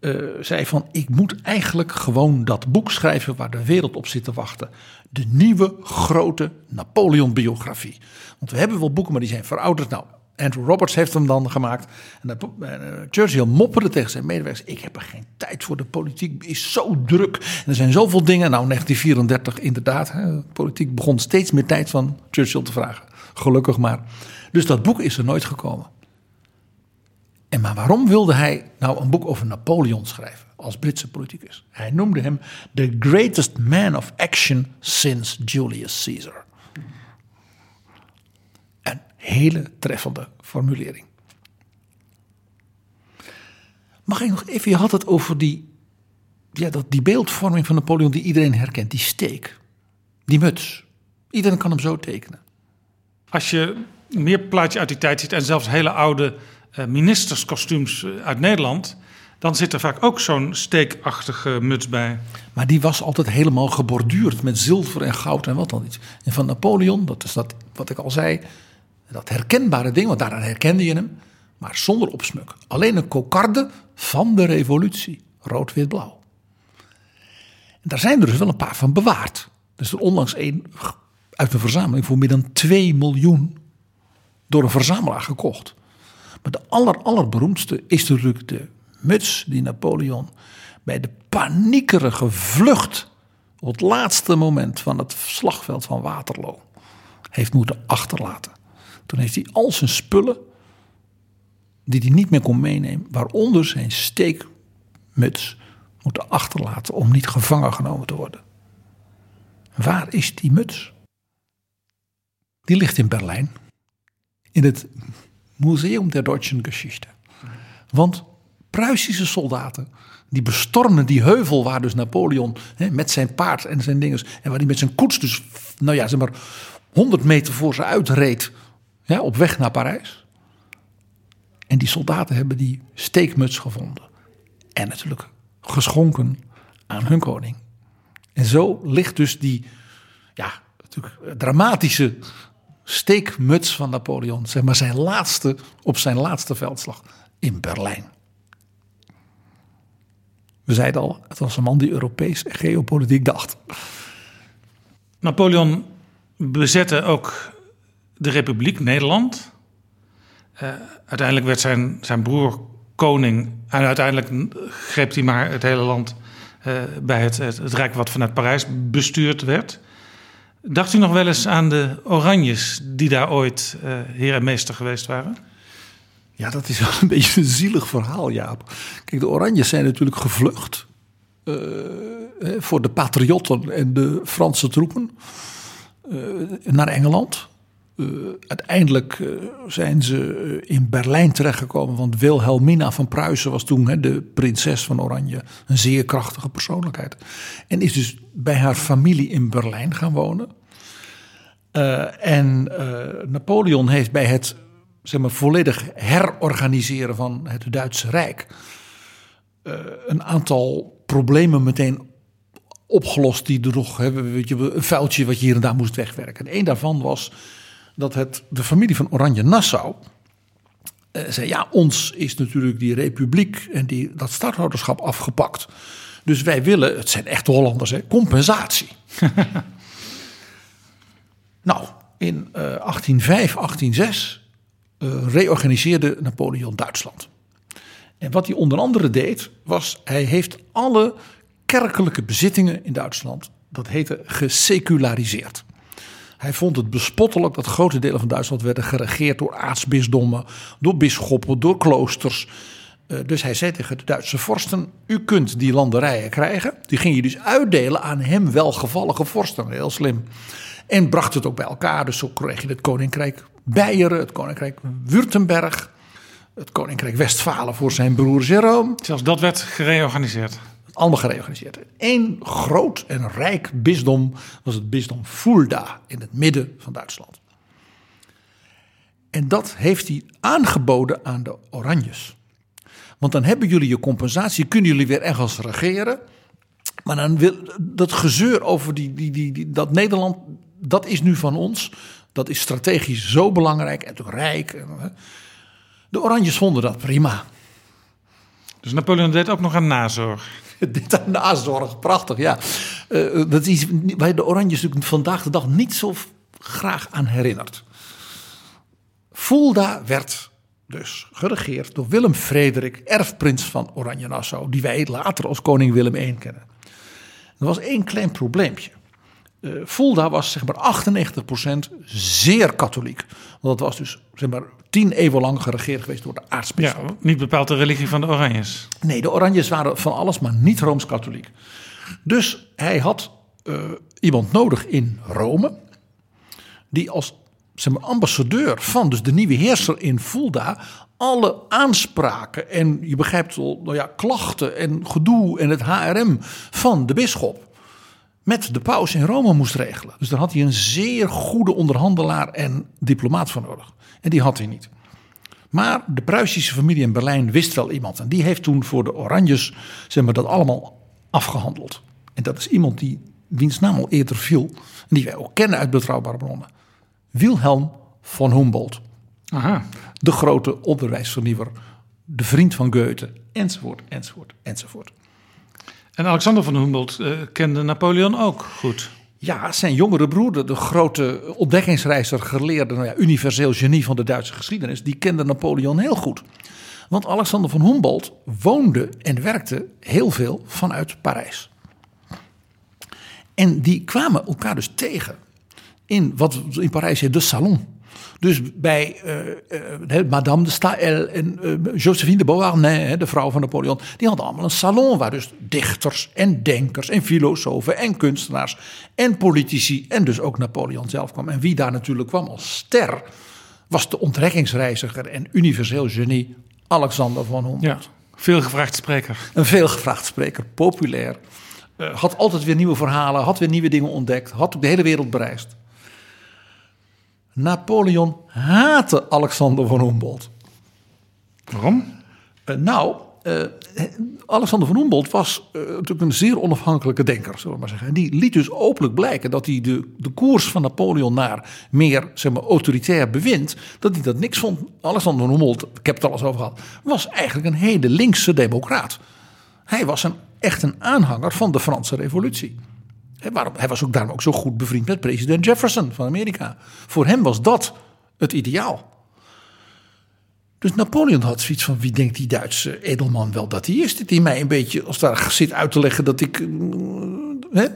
uh, zei van ik moet eigenlijk gewoon dat boek schrijven waar de wereld op zit te wachten. De nieuwe grote Napoleon biografie. Want we hebben wel boeken, maar die zijn verouderd. Nou, Andrew Roberts heeft hem dan gemaakt. En uh, Churchill mopperde tegen zijn medewerkers: Ik heb er geen tijd voor. De politiek is zo druk. En er zijn zoveel dingen. Nou, 1934 inderdaad. Hè, politiek begon steeds meer tijd van Churchill te vragen. Gelukkig maar. Dus dat boek is er nooit gekomen. En maar waarom wilde hij nou een boek over Napoleon schrijven als Britse politicus? Hij noemde hem the greatest man of action since Julius Caesar. Hele treffende formulering. Mag ik nog even, je had het over die, ja, dat, die beeldvorming van Napoleon die iedereen herkent, die steek, die muts. Iedereen kan hem zo tekenen. Als je meer plaatjes uit die tijd ziet en zelfs hele oude uh, ministerskostuums eh, uit Nederland, dan zit er vaak ook zo'n steekachtige muts bij. Maar die was altijd helemaal geborduurd met zilver en goud en wat dan iets. En van Napoleon, dat is dat wat ik al zei, dat herkenbare ding, want daaraan herkende je hem, maar zonder opsmuk. Alleen een kokarde van de revolutie, rood-wit-blauw. En daar zijn er dus wel een paar van bewaard. Er is er onlangs één uit een verzameling voor meer dan 2 miljoen door een verzamelaar gekocht. Maar de aller, allerberoemdste is natuurlijk de muts die Napoleon bij de paniekerige vlucht op het laatste moment van het slagveld van Waterloo heeft moeten achterlaten. Toen heeft hij al zijn spullen die hij niet meer kon meenemen, waaronder zijn steekmuts, moeten achterlaten om niet gevangen genomen te worden. Waar is die muts? Die ligt in Berlijn, in het Museum der Deutschen Geschichte. Want Pruisische soldaten, die bestormen die heuvel waar dus Napoleon hè, met zijn paard en zijn dingen, en waar hij met zijn koets dus, nou ja, zeg maar, 100 meter voor ze uitreed, ja, op weg naar Parijs. En die soldaten hebben die steekmuts gevonden. En natuurlijk geschonken aan hun koning. En zo ligt dus die ja, natuurlijk dramatische steekmuts van Napoleon, zeg maar zijn laatste, op zijn laatste veldslag in Berlijn. We zeiden al, het was een man die Europees geopolitiek dacht. Napoleon bezette ook de Republiek Nederland. Uh, uiteindelijk werd zijn, zijn broer koning. En uiteindelijk greep hij maar het hele land uh, bij het, het, Rijk wat vanuit Parijs bestuurd werd. Dacht u nog wel eens aan de Oranjes die daar ooit uh, heer en meester geweest waren? Ja, dat is wel een beetje een zielig verhaal, Jaap. Kijk, de Oranjes zijn natuurlijk gevlucht voor de patriotten en de Franse troepen naar Engeland. Uiteindelijk zijn ze in Berlijn terechtgekomen, want Wilhelmina van Pruisen was toen de prinses van Oranje, een zeer krachtige persoonlijkheid. En is dus bij haar familie in Berlijn gaan wonen. en Napoleon heeft bij het zeg maar, volledig herorganiseren van het Duitse Rijk. Uh, een aantal problemen meteen opgelost die er nog hebben. Weet je, een vuiltje wat je hier en daar moest wegwerken. En een daarvan was dat het, de familie van Oranje-Nassau uh, zei: Ja, ons is natuurlijk die republiek en die, dat stadhouderschap afgepakt. Dus wij willen, het zijn echte Hollanders, hè, compensatie. nou, in uh, 1805, 1806 uh, reorganiseerde Napoleon Duitsland. En wat hij onder andere deed, was hij heeft alle kerkelijke bezittingen in Duitsland, dat heette geseculariseerd. Hij vond het bespottelijk dat grote delen van Duitsland werden geregeerd door aartsbisdommen, door bisschoppen, door kloosters. Uh, dus hij zei tegen de Duitse vorsten: U kunt die landerijen krijgen. Die ging je dus uitdelen aan hem welgevallige vorsten. Heel slim. En bracht het ook bij elkaar. Dus zo kreeg je het koninkrijk Beieren, het koninkrijk Württemberg, het koninkrijk Westfalen voor zijn broer Jerome. Zelfs dat werd gereorganiseerd. Allemaal gereorganiseerd. Eén groot en rijk bisdom was het bisdom Fulda in het midden van Duitsland. En dat heeft hij aangeboden aan de Oranjes. Want dan hebben jullie je compensatie, kunnen jullie weer ergens regeren. Maar dan wil dat gezeur over die, die, die, dat Nederland, dat is nu van ons. Dat is strategisch zo belangrijk en toch rijk. De Oranjes vonden dat prima. Dus Napoleon deed ook nog aan nazorg. Dit aan nazorg, prachtig, ja. Uh, dat is waar de Oranjes natuurlijk vandaag de dag niet zo graag aan herinnert. Fulda werd dus geregeerd door Willem Frederik, erfprins van Oranje-Nassau, die wij later als koning Willem I kennen. Er was één klein probleempje. Uh, Fulda was zeg maar 98% zeer katholiek. Want dat was dus zeg maar tien eeuwen lang geregeerd geweest door de aartsbisschop. Ja, niet bepaald de religie van de Oranjes. Nee, de Oranjes waren van alles, maar niet rooms-katholiek. Dus hij had uh, iemand nodig in Rome, die als zeg maar, ambassadeur van dus de nieuwe heerser in Fulda alle aanspraken en je begrijpt wel, nou ja, klachten en gedoe en het HRM van de bisschop met de paus in Rome moest regelen. Dus daar had hij een zeer goede onderhandelaar en diplomaat voor nodig. En die had hij niet. Maar de Pruisische familie in Berlijn wist wel iemand. En die heeft toen voor de Oranjes zeg maar, dat allemaal afgehandeld. En dat is iemand die, wiens naam al eerder viel. En die wij ook kennen uit betrouwbare bronnen. Wilhelm von Humboldt. Aha. De grote onderwijsvernieuwer. De vriend van Goethe. Enzovoort, enzovoort, enzovoort. En Alexander van Humboldt uh, kende Napoleon ook goed. Ja, zijn jongere broer, de grote ontdekkingsreiziger, geleerde, nou ja, universeel genie van de Duitse geschiedenis, die kende Napoleon heel goed. Want Alexander van Humboldt woonde en werkte heel veel vanuit Parijs. En die kwamen elkaar dus tegen in wat in Parijs heet de salon. Dus bij uh, uh, Madame de Staël en uh, Josephine de Beauharnais, de vrouw van Napoleon, die hadden allemaal een salon waar dus dichters en denkers en filosofen en kunstenaars en politici en dus ook Napoleon zelf kwam. En wie daar natuurlijk kwam als ster, was de ontdekkingsreiziger en universeel genie Alexander van Humboldt. Ja, veel gevraagd spreker. Een veel gevraagd spreker, populair. had altijd weer nieuwe verhalen, had weer nieuwe dingen ontdekt, had ook de hele wereld bereisd. Napoleon haatte Alexander van Humboldt. Waarom? Uh, nou, uh, Alexander van Humboldt was uh, natuurlijk een zeer onafhankelijke denker, zullen we maar zeggen. En die liet dus openlijk blijken dat hij de, de koers van Napoleon naar meer zeg maar, autoritair bewind, dat hij dat niks vond. Alexander van Humboldt, ik heb het al eens over gehad, was eigenlijk een hele linkse democraat. Hij was een, echt een aanhanger van de Franse revolutie. Hij was ook daarom ook zo goed bevriend met president Jefferson van Amerika. Voor hem was dat het ideaal. Dus Napoleon had zoiets van: wie denkt die Duitse edelman wel dat hij is? Hij mij een beetje als daar zit uit te leggen dat ik. Hè,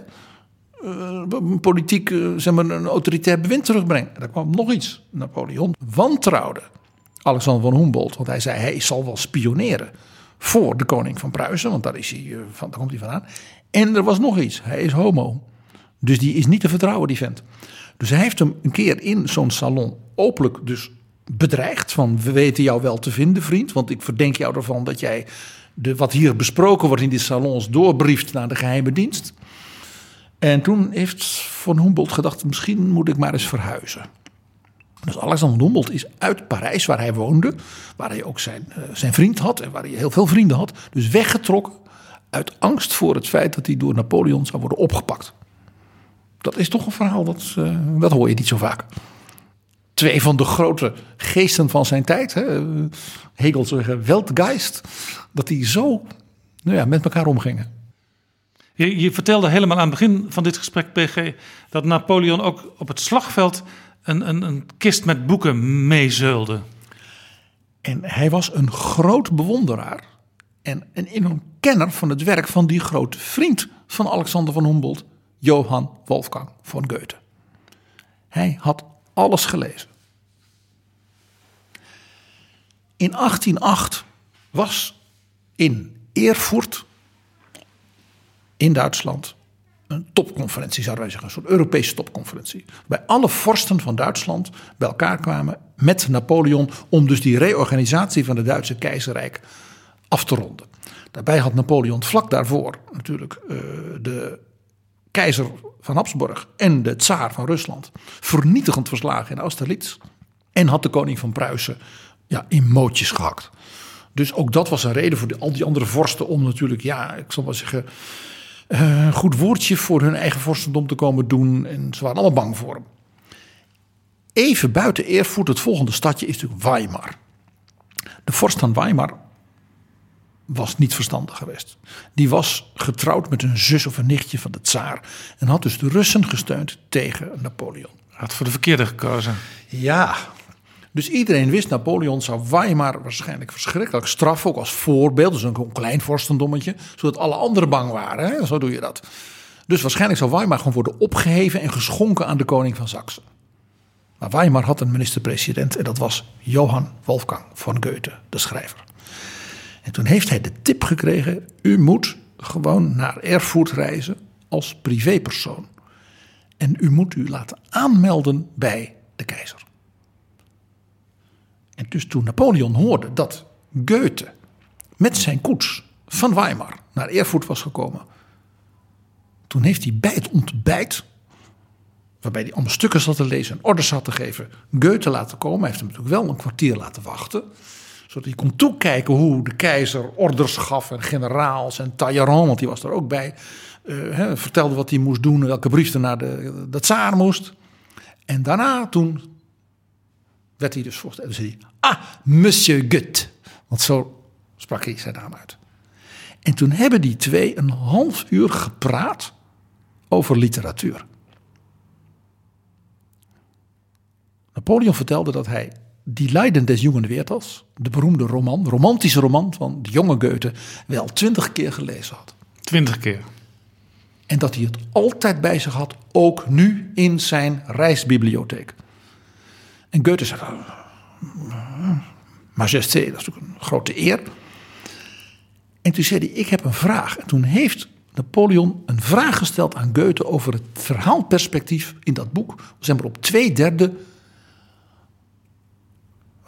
politiek, zeg maar, een autoritair bewind terugbreng. En daar kwam nog iets. Napoleon wantrouwde Alexander van Humboldt, want hij zei: hij zal wel spioneren voor de koning van Pruisen, want is hij, van, daar komt hij vandaan. En er was nog iets. Hij is homo. Dus die is niet te vertrouwen, die vent. Dus hij heeft hem een keer in zo'n salon openlijk dus bedreigd. Van we weten jou wel te vinden, vriend. Want ik verdenk jou ervan dat jij de, wat hier besproken wordt in die salons doorbrieft naar de geheime dienst. En toen heeft Van Humboldt gedacht, misschien moet ik maar eens verhuizen. Dus Alexander Humboldt is uit Parijs, waar hij woonde, waar hij ook zijn, uh, zijn vriend had en waar hij heel veel vrienden had, dus weggetrokken uit angst voor het feit dat hij door Napoleon zou worden opgepakt. Dat is toch een verhaal, dat, uh, dat hoor je niet zo vaak. Twee van de grote geesten van zijn tijd, hè, Hegel zou zeggen, Weltgeist, dat die zo nou ja, met elkaar omgingen. Je, je, vertelde helemaal aan het begin van dit gesprek, PG, dat Napoleon ook op het slagveld een, een, een kist met boeken meezeulde. En hij was een groot bewonderaar en een enorm kenner van het werk van die grote vriend van Alexander van Humboldt, Johann Wolfgang von Goethe. Hij had alles gelezen. In 1808 was in Erfurt, in Duitsland, een topconferentie, zouden wij zeggen, een soort Europese topconferentie. Bij alle vorsten van Duitsland bij elkaar kwamen met Napoleon om dus die reorganisatie van het Duitse keizerrijk af te ronden. Daarbij had Napoleon vlak daarvoor natuurlijk uh, de keizer van Habsburg en de tsaar van Rusland vernietigend verslagen in Austerlitz. En had de koning van Pruisen ja, in mootjes gehakt. Dus ook dat was een reden voor al die andere vorsten om natuurlijk, ja, ik zal maar zeggen, uh, een goed woordje voor hun eigen vorstendom te komen doen. En ze waren allemaal bang voor hem. Even buiten Erfurt, het volgende stadje, is natuurlijk Weimar. De vorst van Weimar was niet verstandig geweest. Die was getrouwd met een zus of een nichtje van de tsaar. En had dus de Russen gesteund tegen Napoleon. Had voor de verkeerde gekozen. Ja. Dus iedereen wist, Napoleon zou Weimar waarschijnlijk verschrikkelijk straffen. Ook als voorbeeld, dus een klein vorstendommetje. Zodat alle anderen bang waren. Hè? Zo doe je dat. Dus waarschijnlijk zal Weimar gewoon worden opgeheven en geschonken aan de koning van Saxe. Maar Weimar had een minister-president en dat was Johann Wolfgang von Goethe, de schrijver. En toen heeft hij de tip gekregen: u moet gewoon naar Erfurt reizen als privépersoon. En u moet u laten aanmelden bij de keizer. En dus toen Napoleon hoorde dat Goethe met zijn koets van Weimar naar Erfurt was gekomen. Toen heeft hij bij het ontbijt, waarbij hij allemaal stukken zat te lezen en orders had te geven, Goethe laten komen. Hij heeft hem natuurlijk wel een kwartier laten wachten. Zodat hij kon toekijken hoe de keizer orders gaf en generaals en Talleyrand, want die was er ook bij. Uh, vertelde wat hij moest doen, welke brief er naar de, de tsaar moest. En daarna toen werd hij dus. En zei hij, ah, monsieur Goethe. Want zo sprak hij zijn naam uit. En toen hebben die twee een half uur gepraat over literatuur. Napoleon vertelde dat hij Die Leiden des Jungen Werthers, de beroemde roman, romantische roman van de jonge Goethe, wel twintig keer gelezen had. Twintig keer. En dat hij het altijd bij zich had, ook nu in zijn reisbibliotheek. En Goethe zei, majesté, dat is natuurlijk een grote eer. En toen zei hij, ik heb een vraag. En toen heeft Napoleon een vraag gesteld aan Goethe over het verhaalperspectief in dat boek. Zeg maar op twee derde.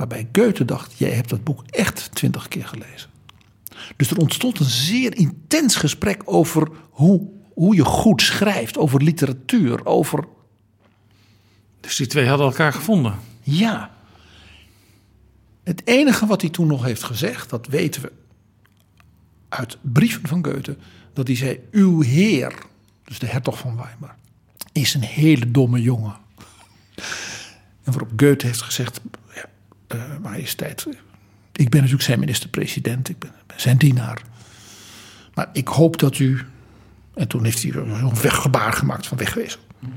Waarbij Goethe dacht, jij hebt dat boek echt twintig keer gelezen. Dus er ontstond een zeer intens gesprek over hoe, hoe je goed schrijft, over literatuur, over... Dus die twee hadden elkaar gevonden? Ja. Het enige wat hij toen nog heeft gezegd, dat weten we uit brieven van Goethe, dat hij zei: Uw heer, dus de hertog van Weimar, is een hele domme jongen. En waarop Goethe heeft gezegd: uh, Majesteit, ik ben natuurlijk zijn minister-president, ik ben, zijn dienaar. Maar ik hoop dat u. En toen heeft hij een weggebaar gemaakt van wegwezen. Toen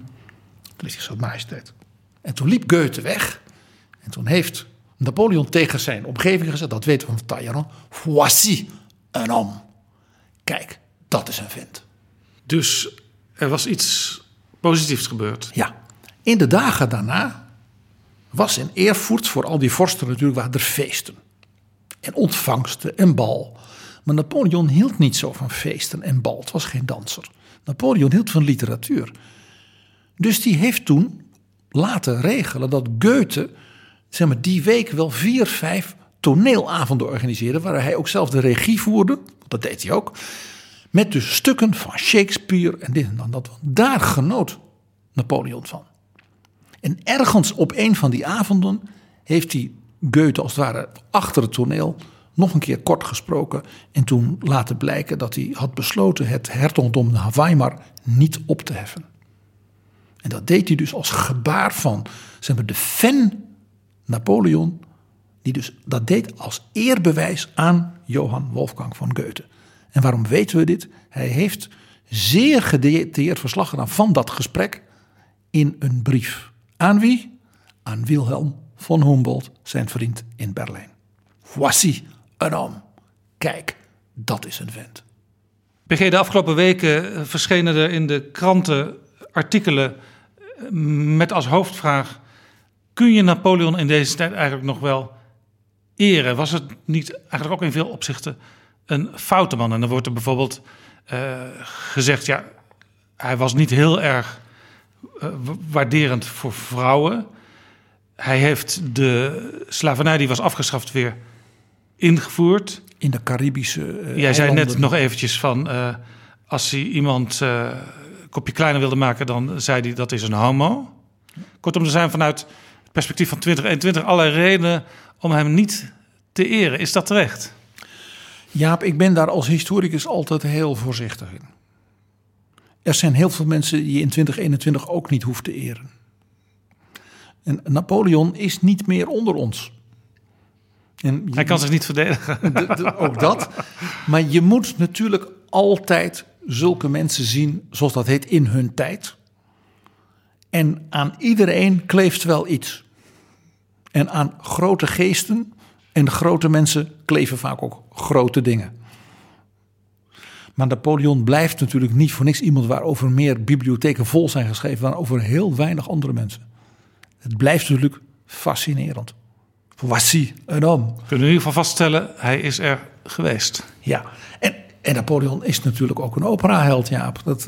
heeft hij gezegd: Majesteit. En toen liep Goethe weg. En toen heeft Napoleon tegen zijn omgeving gezegd: dat weten we van Talleyrand. Voici un homme. Kijk, dat is een vent. Dus er was iets positiefs gebeurd. Ja. In de dagen daarna was in Erfurt voor al die vorsten natuurlijk waren er feesten. En ontvangsten en bal. Maar Napoleon hield niet zo van feesten en bal. Het was geen danser. Napoleon hield van literatuur. Dus die heeft toen laten regelen dat Goethe zeg maar, die week wel vier, vijf toneelavonden organiseerde. Waar hij ook zelf de regie voerde. Dat deed hij ook. Met dus stukken van Shakespeare en dit en dan dat. Daar genoot Napoleon van. En ergens op een van die avonden heeft hij Goethe als het ware achter het toneel nog een keer kort gesproken. En toen laten blijken dat hij had besloten het hertogdom Weimar niet op te heffen. En dat deed hij dus als gebaar van zeg maar, de fan Napoleon. Die dus dat deed als eerbewijs aan Johann Wolfgang van Goethe. En waarom weten we dit? Hij heeft zeer gedetailleerd verslag gedaan van dat gesprek in een brief. Aan wie? Aan Wilhelm von Humboldt, zijn vriend in Berlijn. Voici un homme. Kijk, dat is een vent. PG, de afgelopen weken verschenen er in de kranten artikelen eh, met als hoofdvraag: kun je Napoleon in deze tijd eigenlijk nog wel eren? Was het niet eigenlijk ook in veel opzichten een foute man? En dan wordt er bijvoorbeeld uh, gezegd: ja, hij was niet heel erg uh, waarderend voor vrouwen. Hij heeft de slavernij die was afgeschaft weer ingevoerd. In de Caribische. Uh, Jij zei net nog eventjes van als hij iemand kopje kleiner wilde maken, dan zei hij dat is een homo. Kortom, er zijn vanuit het perspectief van 2021 allerlei redenen om hem niet te eren. Is dat terecht? Jaap, ik ben daar als historicus altijd heel voorzichtig in. Er zijn heel veel mensen die je in 2021 ook niet hoeft te eren. En Napoleon is niet meer onder ons. En Hij kan zich niet verdedigen. De, de, ook dat. Maar je moet natuurlijk altijd zulke mensen zien, zoals dat heet, in hun tijd. En aan iedereen kleeft wel iets. En aan grote geesten en grote mensen kleven vaak ook grote dingen. Maar Napoleon blijft natuurlijk niet voor niks iemand waarover meer bibliotheken vol zijn geschreven dan over heel weinig andere mensen. Het blijft natuurlijk fascinerend. Voici een homme. We kunnen in ieder geval vaststellen, hij is er geweest. Ja, en, en Napoleon is natuurlijk ook een operaheld, Jaap. Dat,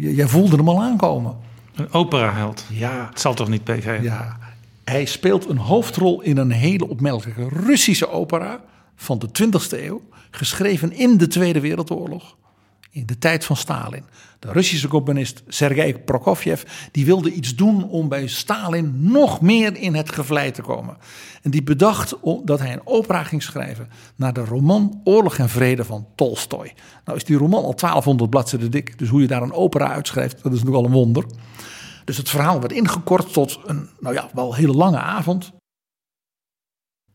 jij voelde hem al aankomen. Een operaheld? Ja. Het zal toch niet PG? Ja. Hij speelt een hoofdrol in een hele opmerkelijke Russische opera van de 20e eeuw. Geschreven in de Tweede Wereldoorlog in de tijd van Stalin. De Russische componist Sergei Prokofjev die wilde iets doen om bij Stalin nog meer in het gevlei te komen. En die bedacht dat hij een opera ging schrijven naar de roman Oorlog en Vrede van Tolstoy. Nou is die roman al 1200 bladzijden dik, dus hoe je daar een opera uitschrijft, dat is nogal een wonder. Dus het verhaal werd ingekort tot een, nou ja, wel hele lange avond.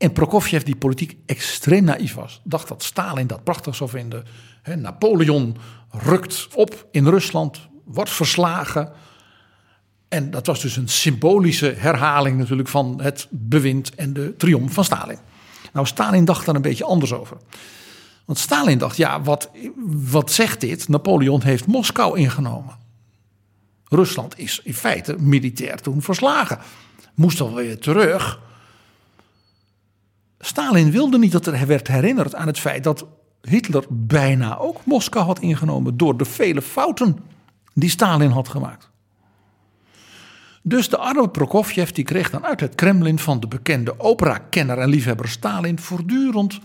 En Prokofjev, die politiek extreem naïef was, dacht dat Stalin dat prachtig zou vinden. Napoleon rukt op in Rusland, wordt verslagen. En dat was dus een symbolische herhaling natuurlijk van het bewind en de triomf van Stalin. Nou, Stalin dacht daar een beetje anders over. Want Stalin dacht, ja, wat, wat zegt dit? Napoleon heeft Moskou ingenomen. Rusland is in feite militair toen verslagen. Moest alweer terug. Stalin wilde niet dat er werd herinnerd aan het feit dat Hitler bijna ook Moskou had ingenomen door de vele fouten die Stalin had gemaakt. Dus de arme Prokofjev die kreeg dan uit het Kremlin van de bekende opera-kenner en liefhebber Stalin voortdurend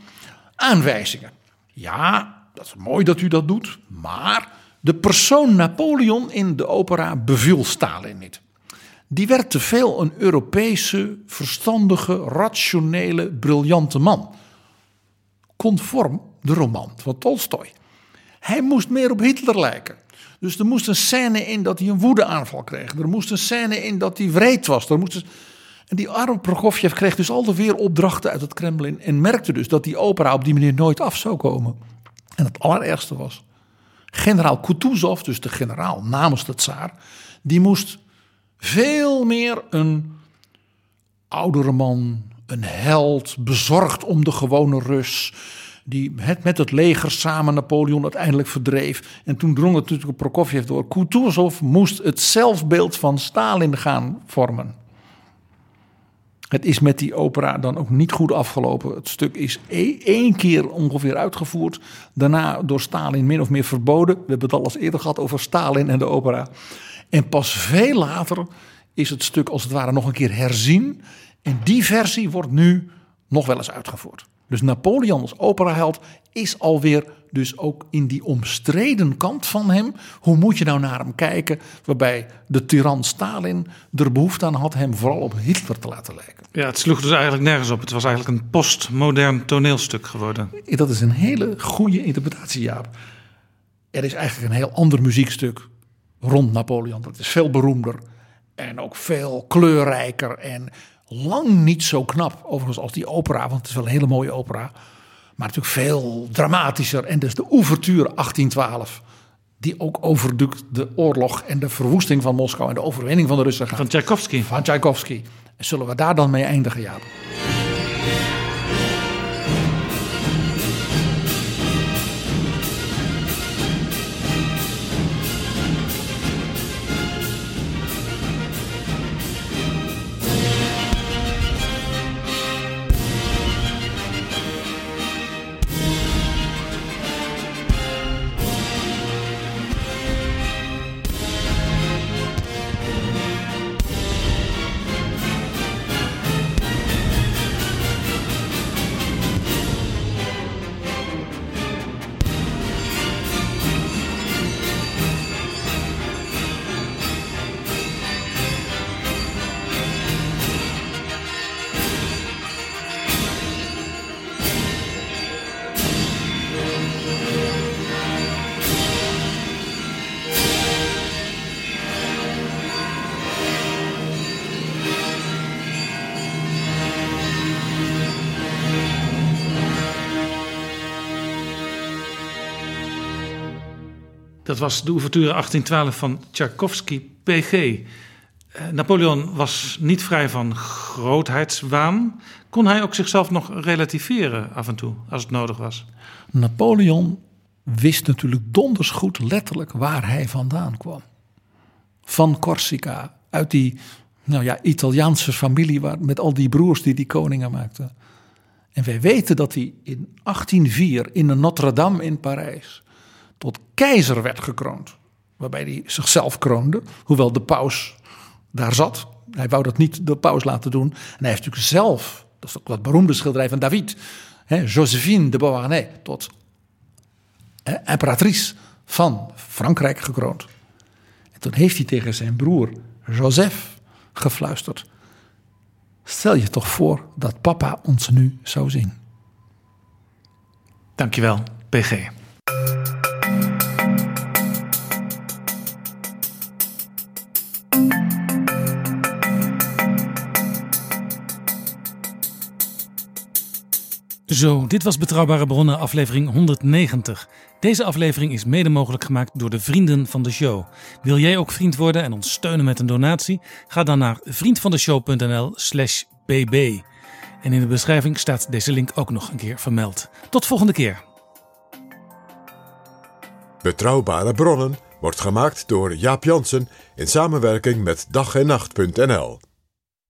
aanwijzingen. Ja, dat is mooi dat u dat doet, maar de persoon Napoleon in de opera beviel Stalin niet. Die werd te veel een Europese, verstandige, rationele, briljante man. Conform de roman van Tolstoy. Hij moest meer op Hitler lijken. Dus er moest een scène in dat hij een woedeaanval kreeg. Er moest een scène in dat hij wreed was. Er moest En die arme Prokofjev kreeg dus altijd weer opdrachten uit het Kremlin. En merkte dus dat die opera op die manier nooit af zou komen. En het allerergste was. Generaal Kutuzov, dus de generaal namens de tsaar. Die moest veel meer een oudere man, een held, bezorgd om de gewone Rus die het met het leger samen Napoleon uiteindelijk verdreef. En toen drong het natuurlijk Prokofjev door. Kutuzov moest het zelfbeeld van Stalin gaan vormen. Het is met die opera dan ook niet goed afgelopen. Het stuk is e- één keer ongeveer uitgevoerd. Daarna door Stalin min of meer verboden. We hebben het al eens eerder gehad over Stalin en de opera. En pas veel later is het stuk als het ware nog een keer herzien. En die versie wordt nu nog wel eens uitgevoerd. Dus Napoleon als operaheld is alweer dus ook in die omstreden kant van hem. Hoe moet je nou naar hem kijken? Waarbij de tiran Stalin er behoefte aan had hem vooral op Hitler te laten lijken. Ja, het sloeg dus eigenlijk nergens op. Het was eigenlijk een postmodern toneelstuk geworden. Dat is een hele goede interpretatie, Jaap. Er is eigenlijk een heel ander muziekstuk rond Napoleon. Dat is veel beroemder en ook veel kleurrijker en lang niet zo knap, overigens, als die opera, want het is wel een hele mooie opera. Maar natuurlijk veel dramatischer. En dus de ouverture 1812, die ook over de oorlog en de verwoesting van Moskou en de overwinning van de Russen gaat. Van Tchaikovsky. Van Tchaikovsky. En zullen we daar dan mee eindigen, Jaap? Was de ouverture 1812 van Tchaikovsky PG. Eh, Napoleon was niet vrij van grootheidswaan. Kon hij ook zichzelf nog relativeren af en toe, als het nodig was? Napoleon wist natuurlijk donders goed letterlijk waar hij vandaan kwam. Van Corsica, uit die nou ja, Italiaanse familie waar, met al die broers die die koningen maakten. En wij weten dat hij in 1804 in de Notre-Dame in Parijs tot keizer werd gekroond. Waarbij hij zichzelf kroonde, hoewel de paus daar zat. Hij wou dat niet de paus laten doen. En hij heeft natuurlijk zelf, dat is ook dat beroemde schilderij van David, hè, Josephine de Beauharnais, tot hè, imperatrice van Frankrijk gekroond. En toen heeft hij tegen zijn broer Joseph gefluisterd. Stel je toch voor dat papa ons nu zou zien. Dankjewel, PG. Zo, dit was Betrouwbare Bronnen, aflevering 190. Deze aflevering is mede mogelijk gemaakt door de vrienden van de show. Wil jij ook vriend worden en ons steunen met een donatie? Ga dan naar vriendvandeshow.nl/slash bb. En in de beschrijving staat deze link ook nog een keer vermeld. Tot volgende keer. Betrouwbare Bronnen wordt gemaakt door Jaap Jansen in samenwerking met dag en nacht.nl.